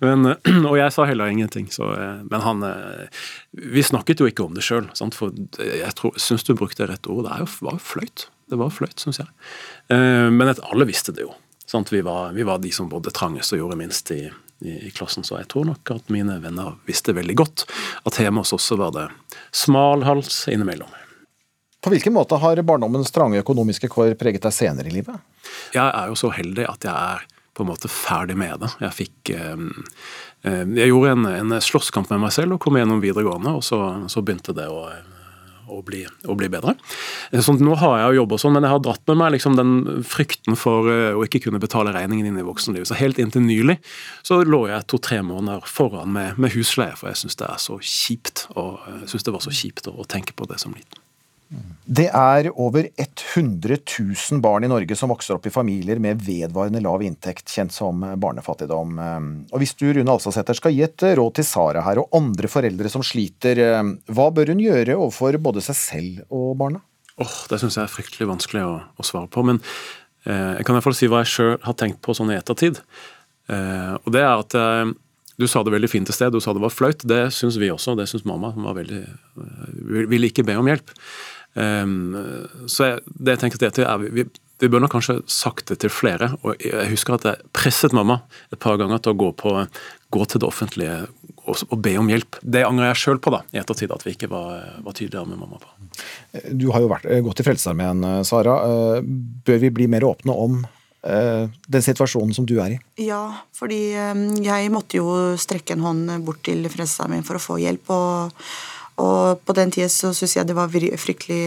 men, og jeg sa heller ingenting. Så, eh, men han eh, Vi snakket jo ikke om det sjøl, for jeg tror, syns du brukte rett ord. Det jo, var jo fløyt. Det var fløyt, syns jeg. Eh, Men alle visste det jo. Vi, var, vi var de som bodde trangest og gjorde minst i, i, i klassen, så jeg tror nok at mine venner visste veldig godt at hjemme hos oss var det smal hals innimellom. På hvilken måte har barndommens trange økonomiske kår preget deg senere i livet? Jeg er jo så heldig at jeg er på en måte ferdig med det. Jeg fikk eh, eh, Jeg gjorde en, en slåsskamp med meg selv og kom gjennom videregående, og så, så begynte det å, å, bli, å bli bedre. Eh, Sånn, nå har jeg jo sånn, men jeg har dratt med meg liksom den frykten for å ikke kunne betale regningen inn i voksenlivet. Så helt inntil nylig så lå jeg to-tre måneder foran med, med husleie, for jeg syns det er så kjipt. Og jeg synes det var så kjipt å, å tenke på det som liten. Det er over 100 000 barn i Norge som vokser opp i familier med vedvarende lav inntekt, kjent som barnefattigdom. Og Hvis du Rune Alsasæter, skal gi et råd til Sara her og andre foreldre som sliter, hva bør hun gjøre overfor både seg selv og barna? Åh, Det syns jeg er fryktelig vanskelig å, å svare på. Men eh, jeg kan i hvert fall si hva jeg sjøl har tenkt på sånn i ettertid. Eh, og det er at eh, Du sa det veldig fint til sted, du sa det var flaut. Det syns vi også, det syns mamma. Hun var veldig, eh, ville ikke be om hjelp. Um, så jeg, det jeg tenker til er vi, vi, Vi nok kanskje sagt det til flere. og Jeg husker at jeg presset mamma et par ganger til å gå, på, gå til det offentlige og, og be om hjelp. Det angrer jeg sjøl på da, i ettertid, at vi ikke var, var tydeligere med mamma på. Du har jo vært, gått i Frelsesarmeen, eh, Sara. Eh, Bør vi bli mer åpne om eh, den situasjonen som du er i? Ja, fordi eh, jeg måtte jo strekke en hånd bort til Frelsesarmeen for å få hjelp. Og, og på den tida så syns jeg det var fryktelig,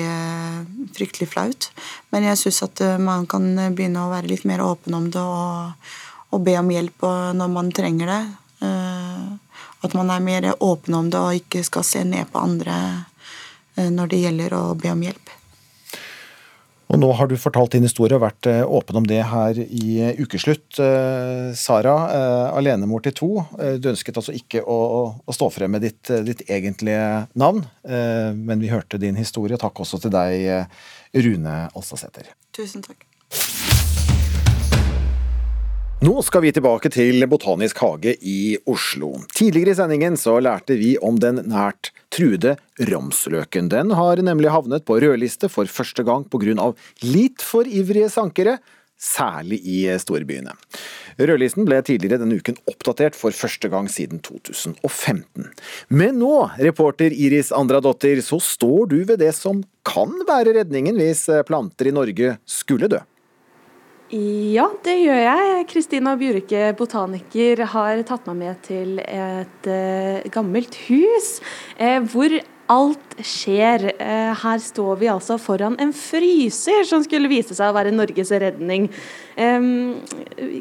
fryktelig flaut. Men jeg syns at eh, man kan begynne å være litt mer åpen om det og, og be om hjelp når man trenger det. Eh, At man er mer åpen om det og ikke skal se ned på andre eh, når det gjelder å be om hjelp. Og nå har du fortalt din historie og vært eh, åpen om det her i eh, ukeslutt. Eh, Sara, alenemor til to. Du ønsket altså ikke å, å stå frem med ditt, ditt egentlige navn, men vi hørte din historie. Takk også til deg, Rune Alstasæter. Tusen takk. Nå skal vi tilbake til Botanisk hage i Oslo. Tidligere i sendingen så lærte vi om den nært truede ramsløken. Den har nemlig havnet på rødliste for første gang pga. litt for ivrige sankere, særlig i storbyene. Rødlisten ble tidligere denne uken oppdatert for første gang siden 2015. Men nå, reporter Iris Andradottir, så står du ved det som kan være redningen hvis planter i Norge skulle dø. Ja, det gjør jeg. Kristina Bjurke, botaniker, har tatt meg med til et eh, gammelt hus eh, hvor alt skjer. Eh, her står vi altså foran en fryser som skulle vise seg å være Norges redning.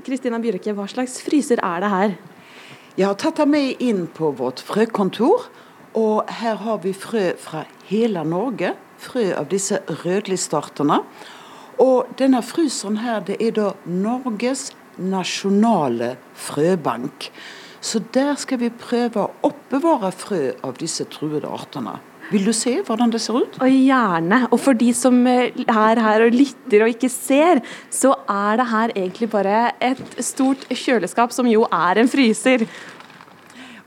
Kristina Bjurke, hva slags fryser er det her? Jeg har tatt deg med inn på vårt frøkontor, og her har vi frø fra hele Norge. Frø av disse rødlistartene. Og denne fryseren her, det er da Norges nasjonale frøbank. Så der skal vi prøve å oppbevare frø av disse truede artene. Vil du se hvordan det ser ut? Og gjerne. Og for de som eh, er her og lytter og ikke ser, så er det her egentlig bare et stort kjøleskap som jo er en fryser.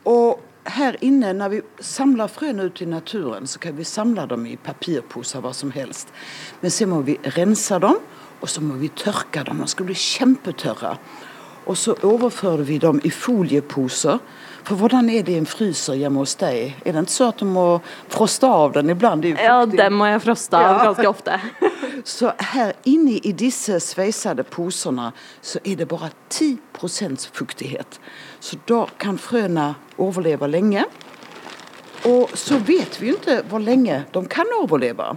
Og her inne, når vi samler frøene ut i naturen, så kan vi samle dem i papirposer, hva som helst. Men så må vi rense dem, og så må vi tørke dem. De skal bli kjempetørre. Og så overfører vi dem i folieposer. For hvordan er det i en fryser hjemme hos deg? Er det ikke så at du må froste av den iblant? Ja, den må jeg froste av Ja. ganske ofte. Så her inne i disse sveisede posene så er det bare 10% fuktighet. Så da kan frøene overleve lenge. Og så vet vi jo ikke hvor lenge de kan overleve.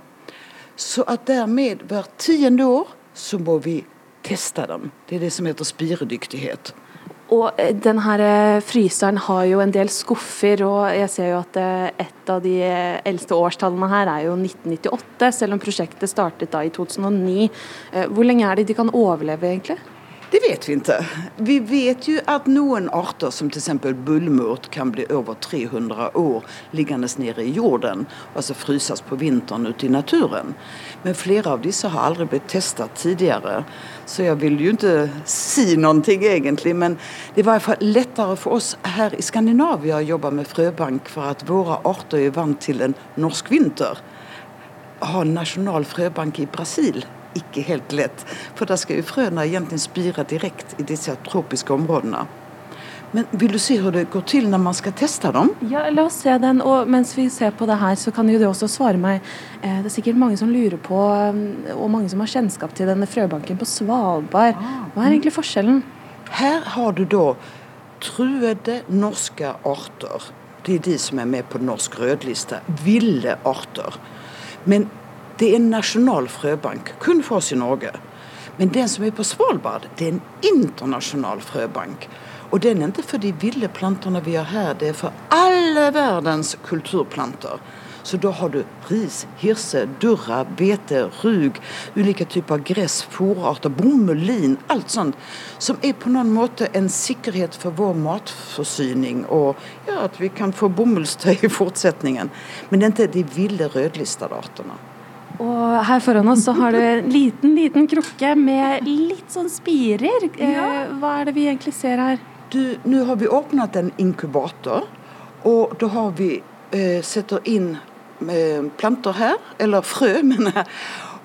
Så at dermed hvert tiende år så må vi teste dem. Det er det som heter spiredyktighet. Og eh, den her eh, fryseren har jo en del skuffer, og jeg ser jo at eh, et av de eldste årstallene her er jo 1998, selv om prosjektet startet da i 2009. Eh, Hvor lenge er det de kan overleve, egentlig? Det vet vi ikke. Vi vet jo at noen arter, som f.eks. bullmurt, kan bli over 300 år liggende nede i jorden, altså fryses på vinteren ute i naturen. Men flere av disse har aldri blitt testet tidligere. Så jeg vil jo ikke si noe egentlig, men det var i hvert fall lettere for oss her i Skandinavia å jobbe med frøbank, for at våre arter er vant til en norsk vinter. Ha en nasjonal frøbank i Brasil ikke helt lett, for da skal jo frøene egentlig spire direkte i disse tropiske områdene. Men vil du se hvordan det går til når man skal teste dem? Ja, la oss se den. Og mens vi ser på det her, så kan jo det også svare meg. Eh, Det er sikkert mange som lurer på, eh, og mange som har kjennskap til denne frøbanken på Svalbard. Hva er egentlig forskjellen? Her har du da truede norske arter. Det er de som er med på norsk rødliste. Ville arter. Men det er en nasjonal frøbank, kun for oss i Norge. Men den som er på Svalbard, det er en internasjonal frøbank. Og den er ikke for de ville plantene vi har her, det er for alle verdens kulturplanter. Så da har du ris, hirse, durra, bete, rug, ulike typer gress, fòrarter, bomull, lin, alt sånt. Som er på noen måte en sikkerhet for vår matforsyning, og ja, at vi kan få bomullstøy i fortsetningen. Men det er ikke de ville rødlistede artene. Og her foran oss så har du en liten, liten krukke med litt sånn spirer. Eh, Hva er det vi egentlig ser her? Du, nå har vi åpnet en inkubator, og da har vi eh, setter inn eh, planter her, eller frø, mener jeg.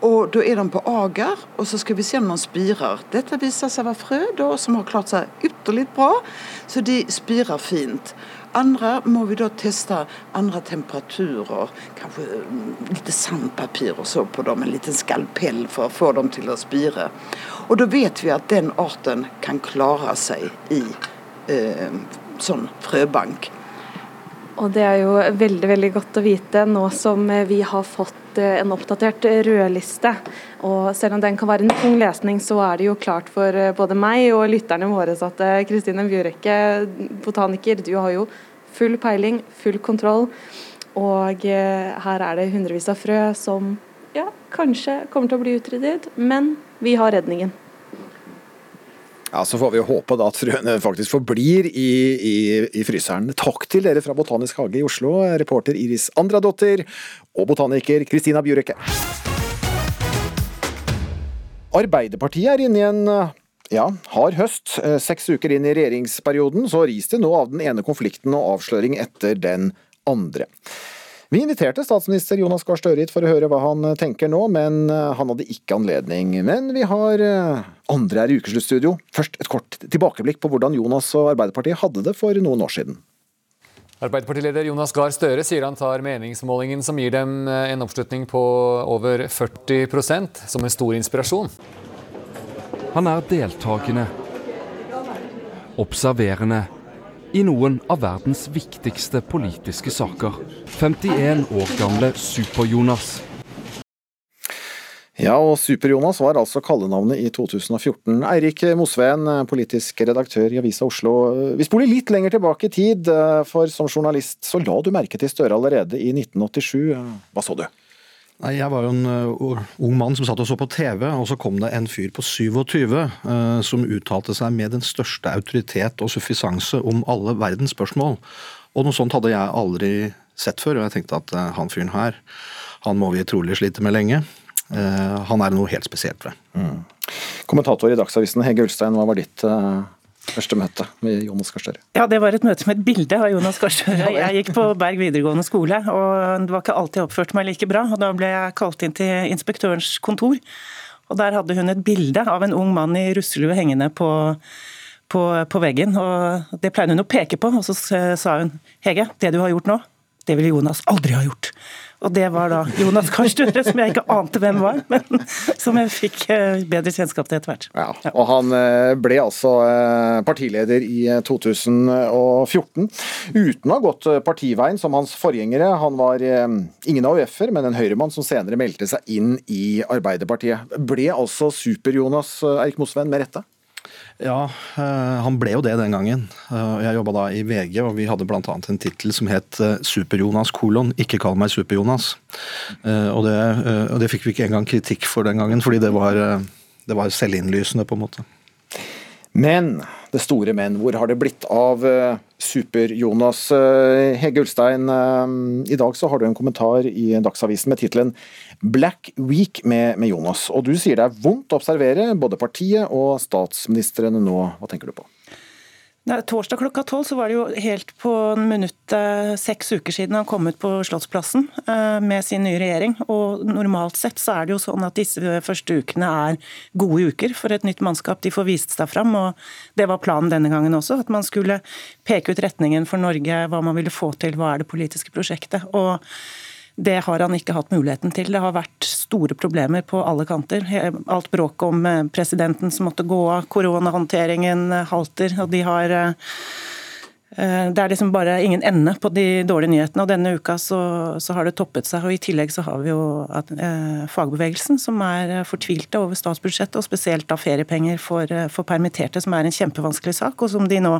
Og Da er de på ager, og så skal vi se om de spirer. Dette viser seg å være frø da, som har klart seg ytterlig bra, så de spirer fint. Andre må vi da teste andre temperaturer, kanskje mm, litt sandpapir og så på dem, en liten skalpell for å få dem til å spire. Og Da vet vi at den arten kan klare seg i eh, sånn frøbank. Og det er jo veldig veldig godt å vite nå som vi har fått eh, en oppdatert rødliste. Og selv om den kan være en tung lesning, så er det jo klart for eh, både meg og lytterne våre at eh, Kristine Bjurekke, botaniker, du har jo full peiling, full kontroll. Og her er det hundrevis av frø som ja, kanskje kommer til å bli utryddet, men vi har redningen. Ja, Så får vi håpe da at frøene faktisk forblir i, i, i, fryseren. Takk til dere fra Botanisk hage i Oslo, reporter Iris Andradotter og botaniker Kristina Bjurekke. Arbeiderpartiet er inne i en ja, hard høst. Seks uker inn i regjeringsperioden så ris det nå av den ene konflikten og avsløring etter den andre. Vi inviterte statsminister Jonas Gahr Støre hit for å høre hva han tenker nå, men eh, han hadde ikke anledning. Men vi har eh, andre her i Ukesluttstudio. Først et kort tilbakeblikk på hvordan Jonas og Arbeiderpartiet hadde det for noen år siden. Arbeiderpartileder Jonas Gahr Støre sier han tar meningsmålingen som gir dem eh, en oppslutning på over 40% som en stor inspirasjon. Han er deltakende, observerende i noen av verdens viktigste politiske saker. 51 år gamle Super-Jonas. Ja, og Super-Jonas var altså kallenavnet i 2014. Eirik Mosveen, politisk redaktør i Avisa Oslo. Vi spoler litt lenger tilbake i tid, for som journalist så la du merke til Støre allerede i 1987. Hva så du? Nei, Jeg var jo en uh, ung mann som satt og så på TV, og så kom det en fyr på 27 uh, som uttalte seg med den største autoritet og suffisanse om alle verdens spørsmål. Og noe sånt hadde jeg aldri sett før, og jeg tenkte at uh, han fyren her, han må vi trolig slite med lenge. Han er noe helt spesielt ved. Mm. Kommentator i Dagsavisen Hege Ulstein, hva var ditt Første møte med Jonas Gahr Støre? Ja, det var et møte med et bilde av Jonas Gahr Støre. Jeg gikk på Berg videregående skole, og det var ikke alltid jeg oppførte meg like bra. og Da ble jeg kalt inn til inspektørens kontor, og der hadde hun et bilde av en ung mann i russelue hengende på, på, på veggen. og Det pleide hun å peke på, og så sa hun Hege, det du har gjort nå, det ville Jonas aldri ha gjort. Og det var da Jonas Gahr Støre, som jeg ikke ante hvem var, men som jeg fikk eh, bedre kjennskap til etter hvert. Ja, og han eh, ble altså eh, partileder i 2014, uten å ha gått partiveien som hans forgjengere. Han var ingen AUF-er, men en høyremann som senere meldte seg inn i Arbeiderpartiet. Ble altså Super-Jonas Erik Mosveen med rette? Ja, eh, han ble jo det den gangen. Eh, jeg jobba da i VG, og vi hadde bl.a. en tittel som het eh, Super-Jonas kolon, ikke kall meg Super-Jonas. Og, og, det fikk vi ikke engang kritikk for den gangen, fordi det var, det var selvinnlysende, på en måte. Men det store men, hvor har det blitt av Super-Jonas? Hege Ulstein, i dag så har du en kommentar i Dagsavisen med tittelen Black Week med, med, Jonas. Og du sier det er vondt å observere både partiet og statsministrene nå. Hva tenker du på? Da, torsdag klokka tolv var det jo helt på minuttet seks uker siden han kom ut på Slottsplassen eh, med sin nye regjering. Og normalt sett så er det jo sånn at disse første ukene er gode uker for et nytt mannskap. De får vist seg fram, og det var planen denne gangen også. At man skulle peke ut retningen for Norge, hva man ville få til, hva er det politiske prosjektet. Og det har han ikke hatt muligheten til. Det har vært store problemer på alle kanter. Alt bråket om eh, presidenten som måtte gå av, koronahåndteringen eh, halter. og de har eh, det er liksom bare ingen ende på de dårlige nyhetene. og Denne uka så, så har det toppet seg. og I tillegg så har vi jo at, eh, fagbevegelsen som er fortvilte over statsbudsjettet, og spesielt da feriepenger for, for, permitterte, som er en kjempevanskelig sak, og som de nå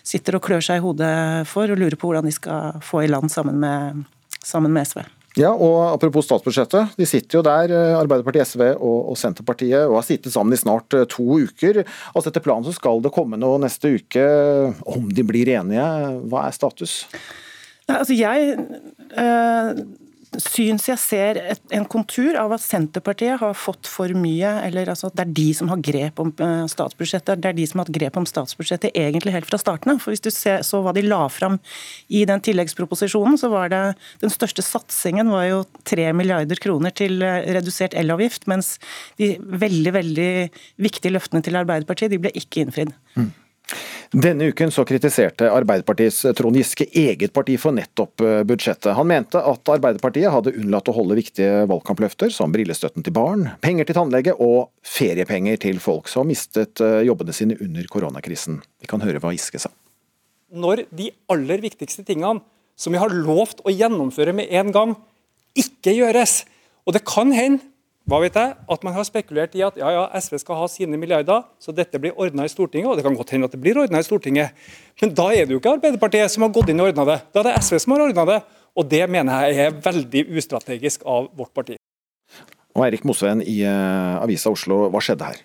sitter og klør seg i hodet for og lurer på hvordan de skal få i land sammen med sammen med SV. Ja, og Apropos statsbudsjettet. De sitter jo der, eh, Arbeiderpartiet, SV og, og Senterpartiet, og har sittet sammen i snart eh, to uker. Altså Etter planen så skal det komme noe neste uke, om de blir enige. Hva er status? Altså jeg øh, syns jeg ser et, en kontur av at Senterpartiet har fått for mye, eller altså at det er de som har grep om eh, statsbudsjettet. Det er de som har hatt grep om statsbudsjettet egentlig helt fra starten av. For hvis du ser, så hva de la fram i den tilleggsproposisjonen, så var det den største satsingen var jo 3 milliarder kroner til eh, redusert elavgift, mens de veldig, veldig viktige løftene til Arbeiderpartiet de ble ikke innfridd. Mm. Denne uken så kritiserte Arbeiderpartiets Trond Giske eget parti for nettopp eh, budsjettet. Han mente at Arbeiderpartiet hadde unnlatt å holde viktige valgkampløfter som brillestøtten til barn, penger til tannlege og feriepenger til folk som mistet eh, jobbene sine under koronakrisen. Vi kan høre hva Giske sa. Når de aller viktigste tingene som vi har lovt å gjennomføre med en gang, ikke gjøres, og det kan hende hva vet jeg, at man har spekulert i at ja, ja, SV skal ha sine milliarder, så dette blir ordna i Stortinget. Og det kan godt hende at det blir ordna i Stortinget. Men da er det jo ikke Arbeiderpartiet som har gått inn og ordna det. Da er det SV som har ordna det. Og det mener jeg er veldig ustrategisk av vårt parti. Og Eirik Mosveen i uh, Avisa Oslo, hva skjedde her?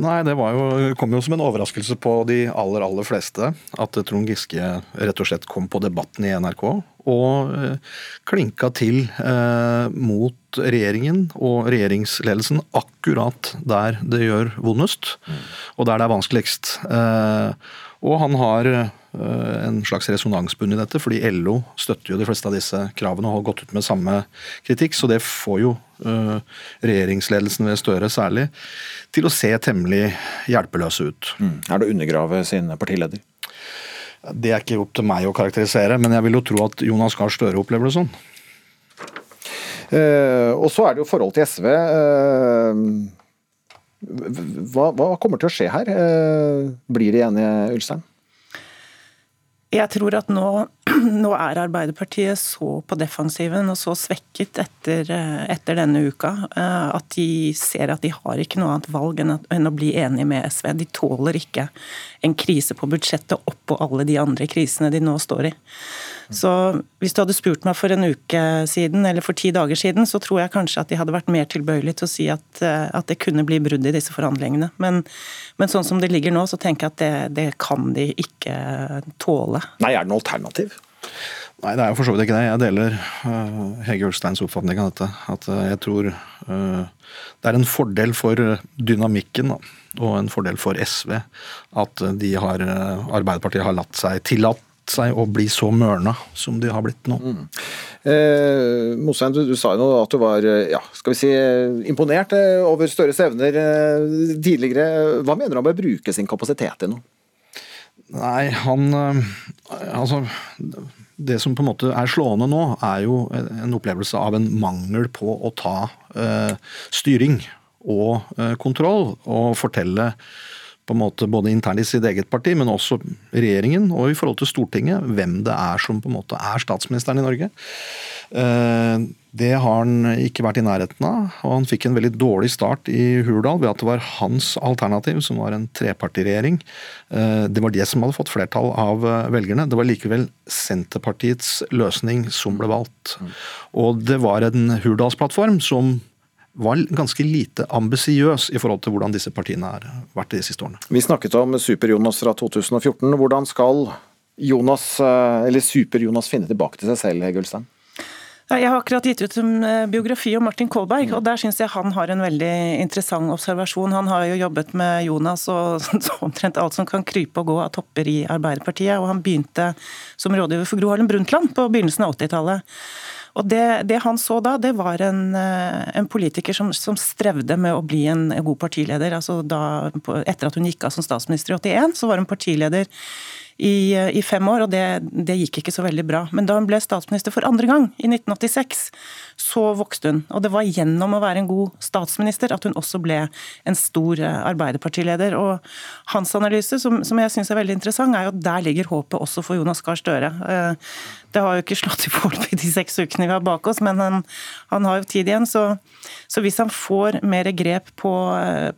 Nei, det jo, kom jo som en overraskelse på de aller, aller fleste at Trond Giske rett og slett kom på Debatten i NRK og eh, klinka til eh, mot regjeringen og regjeringsledelsen akkurat der det gjør vondest, mm. og der det er vanskeligst. Eh, og han har en slags resonansbunn i dette, fordi LO støtter jo de fleste av disse kravene og har gått ut med samme kritikk, så det får jo regjeringsledelsen ved Støre særlig til å se temmelig hjelpeløse ut. Mm. Er det å undergrave sin partileder? Det er ikke opp til meg å karakterisere, men jeg vil jo tro at Jonas Gahr Støre opplever det sånn. Uh, og så er det jo forhold til SV. Uh, hva, hva, kommer til å skje her? Uh, blir de enige, Ulstein? Jeg tror at nå, nå, er Arbeiderpartiet så på defensiven og så svekket etter, etter, denne uka at de ser at de har ikke noe annet valg enn å bli enige med SV. De tåler ikke en krise på budsjettet oppå alle de andre krisene de nå står i. Så hvis du hadde spurt meg for en uke siden, eller for ti dager siden, så tror jeg kanskje at de hadde vært mer tilbøyelige til å si at, eh, at det kunne bli brudd i disse forhandlingene. Men, men, sånn som det ligger nå, så tenker jeg at det, det kan de ikke tåle. Nei, er det noe alternativ? Nei, det er jo for så vidt ikke det. Jeg deler uh, Hege Ulsteins oppfatning av dette. At uh, jeg tror uh, det er en fordel for dynamikken da, og en fordel for SV at de har, Arbeiderpartiet har latt seg tillatt seg å bli så mørna som de har blitt nå. Mm. Eh, Mosheim, du, du, sa jo at du var ja, skal vi si, imponert eh, over Støres evner eh, tidligere. Hva mener du han bør bruke sin kapasitet til nå? Nei, han eh, Altså, det som på en måte er slående nå, er jo en opplevelse av en mangel på å ta eh, styring og eh, kontroll, og fortelle på en måte både internt i sitt eget parti, men også regjeringen og i forhold til Stortinget, hvem det er som på en måte er statsministeren i Norge. Eh, det har han ikke vært i nærheten av, og han fikk en veldig dårlig start i Hurdal ved at det var hans alternativ, som var en trepartiregjering. Eh, det var det som hadde fått flertall av eh, velgerne. Det var likevel Senterpartiets løsning som ble valgt. Og det var en Hurdalsplattform som var ganske lite ambisiøs i forhold til hvordan disse partiene har vært de siste årene. Vi snakket om Super-Jonas fra 2014. Hvordan skal Jonas, eh, eller Super-Jonas finne tilbake til seg selv, Gullstein? Jeg har akkurat gitt ut en eh, biografi om Martin Kolberg, og der syns jeg han har en veldig interessant observasjon. Han har jo jobbet med Jonas og omtrent alt som kan krype og gå av topper i Arbeiderpartiet, og han begynte som rådgiver for Gro Harlem Brundtland på begynnelsen av 80-tallet. Og det, det, han så da, det var en, eh, en politiker som, som, strevde med å bli en god partileder. Altså da, etter at hun gikk av som statsminister i 81, så var hun partileder i, eh, i fem år, og det, det, gikk ikke så veldig bra. Men da hun ble statsminister for andre gang, i 1986, så vokste hun. Og det var gjennom å være en god statsminister at hun også ble en stor eh, arbeiderpartileder. Og hans analyse, som, som jeg syns er veldig interessant, er jo at der ligger håpet også for Jonas Gahr Støre. Eh, det har jo ikke slått i i de seks ukene vi har bak oss, men han, han har jo tid igjen. Så, så, hvis han får mer grep på,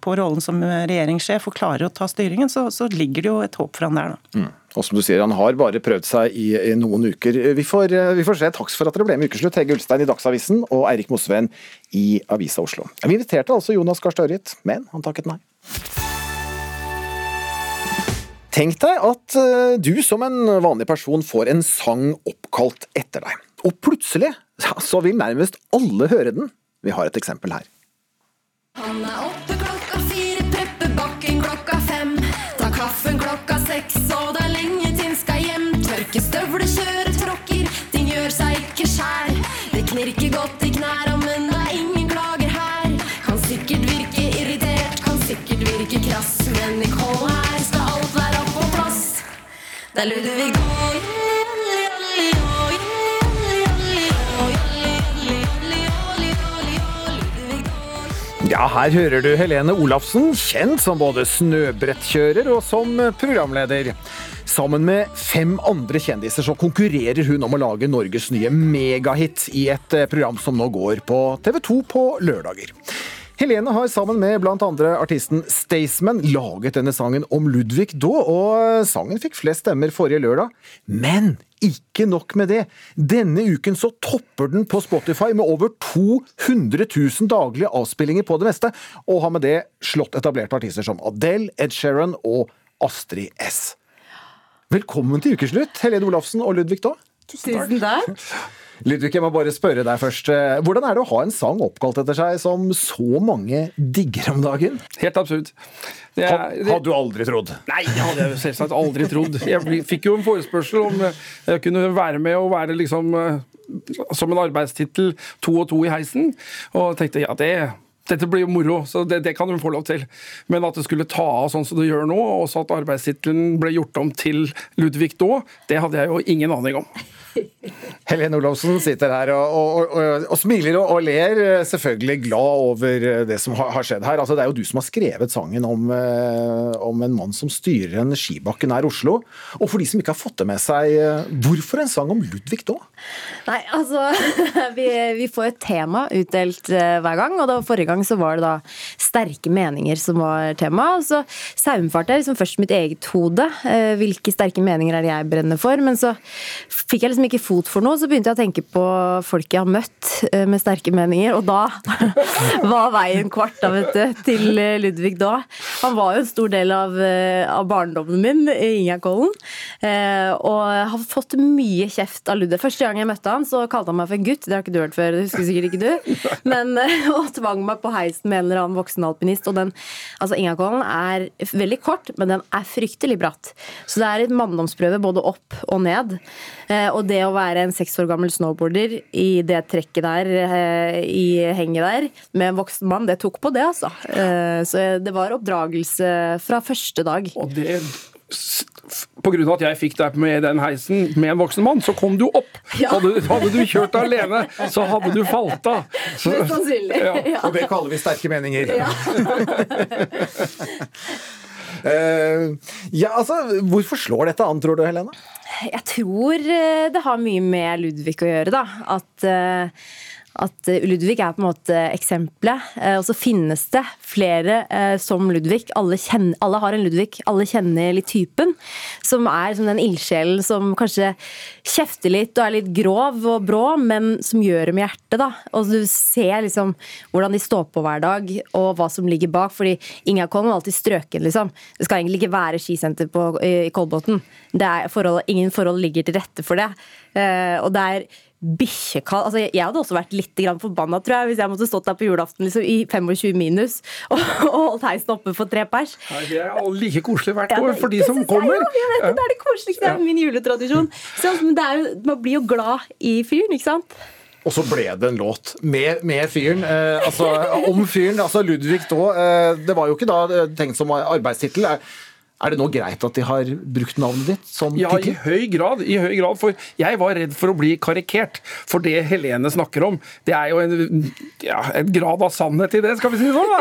på rollen som regjeringssjef og klarer å ta styringen, så, så ligger det jo et håp for han der. da. Mm. Og som du sier, Han har bare prøvd seg i, i noen uker. Vi får, vi får, se. Takk for at dere ble med Ukeslutt. Hege Ulstein i Dagsavisen og Eirik Mosveen i Avisa Oslo. Vi inviterte altså Jonas Gahr Støre hit, men han takket nei. Tenk deg at eh, du som en vanlig person får en sang oppkalt etter deg. Og plutselig så vil nærmest alle høre den. Vi har et eksempel her. Han er oppe hjem. Tørker støvler, tråkker, ting gjør seg ikke sjæl. Det knirker godt i knæra, men det er ingen klager her. Kan sikkert virke irritert, kan sikkert virke krass, men i kål her skal alt være på plass. Det er Ludvig Dahl. Ja, her hører du Helene Olafsen, kjent som både snøbrettkjører og som programleder. Sammen med fem andre kjendiser så konkurrerer hun om å lage Norges nye megahit i et program som nå går på TV2 på lørdager. Helene har sammen med blant andre artisten Staysman laget denne sangen om Ludvig da, og sangen fikk flest stemmer forrige lørdag. Men ikke nok med det. Denne uken så topper den på Spotify med over 200 000 daglige avspillinger på det meste, og har med det slått etablerte artister som Adele, Ed Sheeran og Astrid S. Velkommen til ukeslutt, Helene Olafsen og Ludvig Daa. Tusen takk. Ludvig, jeg må bare spørre deg først. Hvordan er det å ha en sang oppkalt etter seg som så mange digger om dagen? Helt absurd. Det Ha- hadde du aldri trodd? Nei, det hadde jeg selvsagt aldri trodd. Jeg fikk jo en forespørsel om eh, jeg kunne være med og være liksom eh, som en arbeidstittel to og to i heisen, og tenkte ja, det dette blir jo moro, så det, det kan hun få lov til. Men at det skulle ta av sånn som det gjør nå, og så at arbeidstittelen ble gjort om til Ludvig da, det hadde jeg jo ingen aning om. Helene Olofsen sitter her og, og, og, og smiler og, ler, eh, selvfølgelig glad over eh, det som har, har skjedd her. Altså, det er jo du som har skrevet sangen om, eh, om en mann som styrer en skibakke nær Oslo. Og for de som ikke har fått det med seg, hvorfor en sang om Ludvig da? Nei, altså vi, vi får et tema utdelt hver gang, og da forrige gang så var det da sterke meninger som var tema. Og så saumfart er liksom først mitt eget hode. Hvilke sterke meninger er det jeg brenner for? Men så fikk jeg liksom ikke fot for noe, så begynte jeg å tenke på folk jeg har møtt eh, med sterke meninger, og da var veien kvart da, vet du, til eh, Ludvig da. Han var jo en stor del av, eh, av barndommen min i Ingjerdkollen, eh, og jeg har fått mye kjeft av Ludvig. Første gang jeg møtte han, så kalte han meg for en gutt. Det har ikke du hørt før, det husker sikkert ikke du. Men, og tvang meg på heisen med en eller annen voksen alpinist. Og den, altså Ingjerdkollen er veldig kort, men den er fryktelig bratt. Så det er et manndomsprøve både opp og ned. Eh, Og det å være en seks år gammel snowboarder i det trekket der, eh, i henget der, med en voksen mann, det tok på det, altså. Eh, Så det var oppdragelse fra første dag. Og det av at jeg fikk deg med den heisen med en voksen mann, så kom du opp. Hadde, hadde du kjørt alene, så hadde du falt av. Så- sannsynlig. Ja. Ja. Og det kaller vi sterke meninger. uh, ja, altså, Hvorfor slår dette an, tror du, Helene? Jeg tror eh, det har mye med Ludvig å gjøre, da. At, eh, at Ludvig er på en måte eksempelet. eh, Og så finnes det flere eh, som Ludvig. Alle, kjenner, alle har en Ludvig. Alle kjenner litt typen. Som er som den ildsjelen som kanskje kjefter litt og er litt grov og brå, men som gjør det med hjertet. da. Og du ser liksom hvordan de står på hver dag, og hva som ligger bak. fordi Inga Kollen var alltid strøken, liksom. Det skal egentlig ikke være skisenter på, i, Kolbotn. Forhold, ingen forhold ligger til rette for det. Eh, og det er bikkjekald altså, Jeg hadde også vært litt forbanna tror jeg, hvis jeg måtte stått der på julaften liksom, i 25 minus og, og holdt heisen oppe for tre pers. Ja, Det er like koselig hvert Ja, år det- for de som jeg kommer. jeg vet det, er det koseligste. Det er min juletradisjon. Så, men det er man blir jo glad i fyren, ikke sant? Og så ble det en låt med, med fyren. Eh, altså, om fyren. Altså Ludvig da. Eh, det var jo ikke da eh, tenkt som arbeidstittel. Er, er det nå greit at de har brukt navnet ditt som Ja, i høy grad. i høy grad, For jeg var redd for å bli karikert. For det Helene snakker om, det er jo en, ja, en grad av sannhet i det, skal vi si det sånn. da.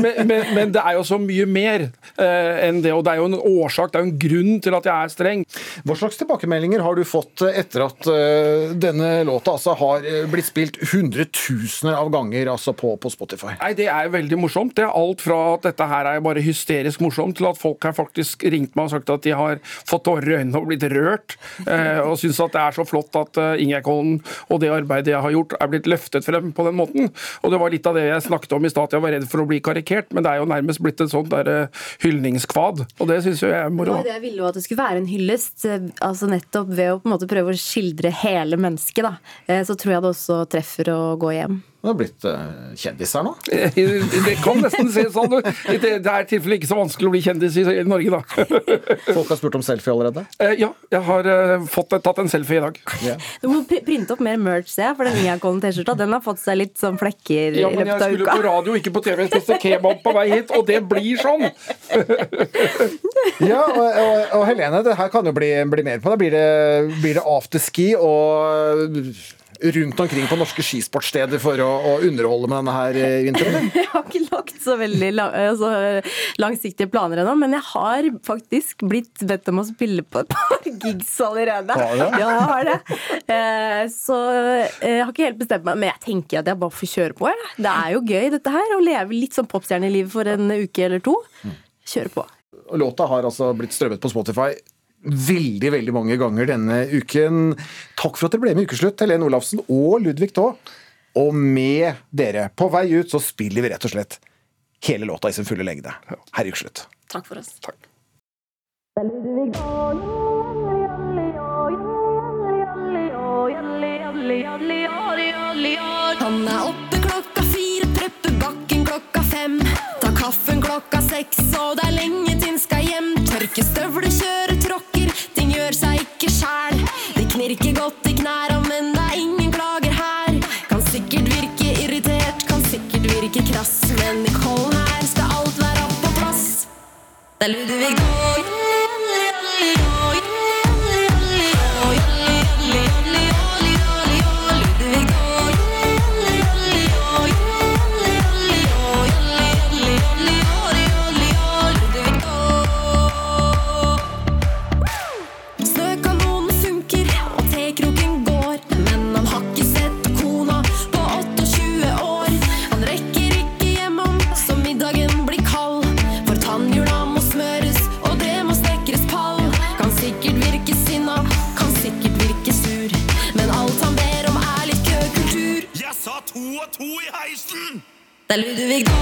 Men, men, men det er jo så mye mer eh, enn det. Og det er jo en årsak, det er jo en grunn til at jeg er streng. Hva slags tilbakemeldinger har du fått eh, etter at eh, denne låta altså har blitt spilt hundretusener av ganger altså på, på Spotify? Nei, Det er veldig morsomt. Det er alt fra at dette her er bare hysterisk morsomt, til at folk har faktisk ringt meg og sagt at de har fått tårer i øynene og blitt rørt. Eh, og syns at det er så flott at eh, Ingjerdkollen og det arbeidet jeg har gjort, er blitt løftet frem på den måten. Og det var litt av det jeg snakket om i stad, jeg var redd for å bli karikert, men det er jo nærmest blitt et sånt der, eh, hyldningskvad. Og det syns jo jeg er moro. det jeg ville jo at det skulle være en hyllest. altså Nettopp ved å på en måte prøve å skildre hele mennesket. da. Så tror jeg det også treffer å gå hjem. Du har blitt uh, kjendis her nå. Det kan nesten se sånn ut. Det det er i tilfelle ikke så vanskelig å bli kjendis i Norge, da. Folk har spurt om selfie allerede? Eh, Ja, jeg har eh, fått tatt en selfie i dag. Du må printe opp mer merch, ser jeg, for den Ingjerdkollen T-skjorta den har fått seg litt sånn flekker Ja, i men jeg skulle på radio, ikke på TV. Jeg spiste kebab på vei hit, og det blir sånn! Ja, og, og, og Helene, det her kan jo bli, bli mer på. Da blir det, blir det afterski og rundt omkring på norske skisportsteder for å, å underholde med denne her eh, vinteren? Jeg har ikke lagt så veldig lang, altså, langsiktige planer ennå, men jeg har faktisk blitt bedt om å spille på et par gigs allerede. Har du? Ja, jeg har det. Eh, Så eh, jeg har ikke helt bestemt meg, men jeg tenker at jeg bare får kjøre på. Jeg. Det er jo gøy dette her, å leve litt sånn popstjerneliv for en uke eller to. Kjøre på. Låta har altså blitt strømmet på Spotify veldig veldig mange ganger denne uken. Takk for at dere ble med i Ukeslutt, Helene Olafsen og Ludvig Taa. Og med dere på vei ut så spiller vi rett og slett hele låta i sin fulle lengde her i Ukeslutt. Takk for oss. Takk. Han er oppe klokka fire, prepper bakken klokka fem. Tar kaffen klokka seks, og det er lenge til han skal hjem. Tørke støvler, kjører Knirker godt i knæra, men det er ingen klager her. Kan sikkert virke irritert, kan sikkert virke krass, men i kollen her skal alt være på plass. Det er Ludvig Daa. Heisen! Det er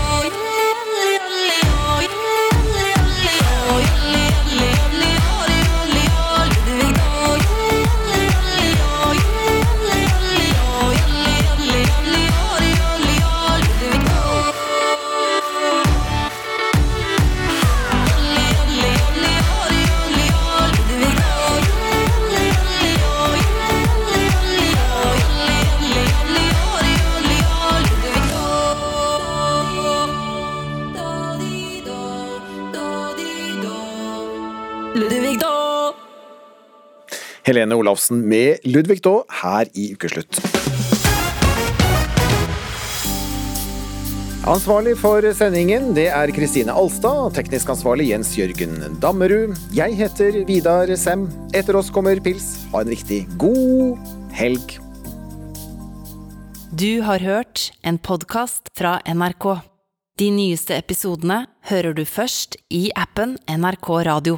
Helene Olafsen med Ludvig Daa her i Ukeslutt. Ansvarlig for sendingen det er Kristine Alstad, teknisk ansvarlig Jens Jørgen Dammerud. Jeg heter Vidar Sem. Etter oss kommer Pils. Ha en riktig god helg. Du har hørt en podkast fra NRK. De nyeste episodene hører du først i appen NRK Radio.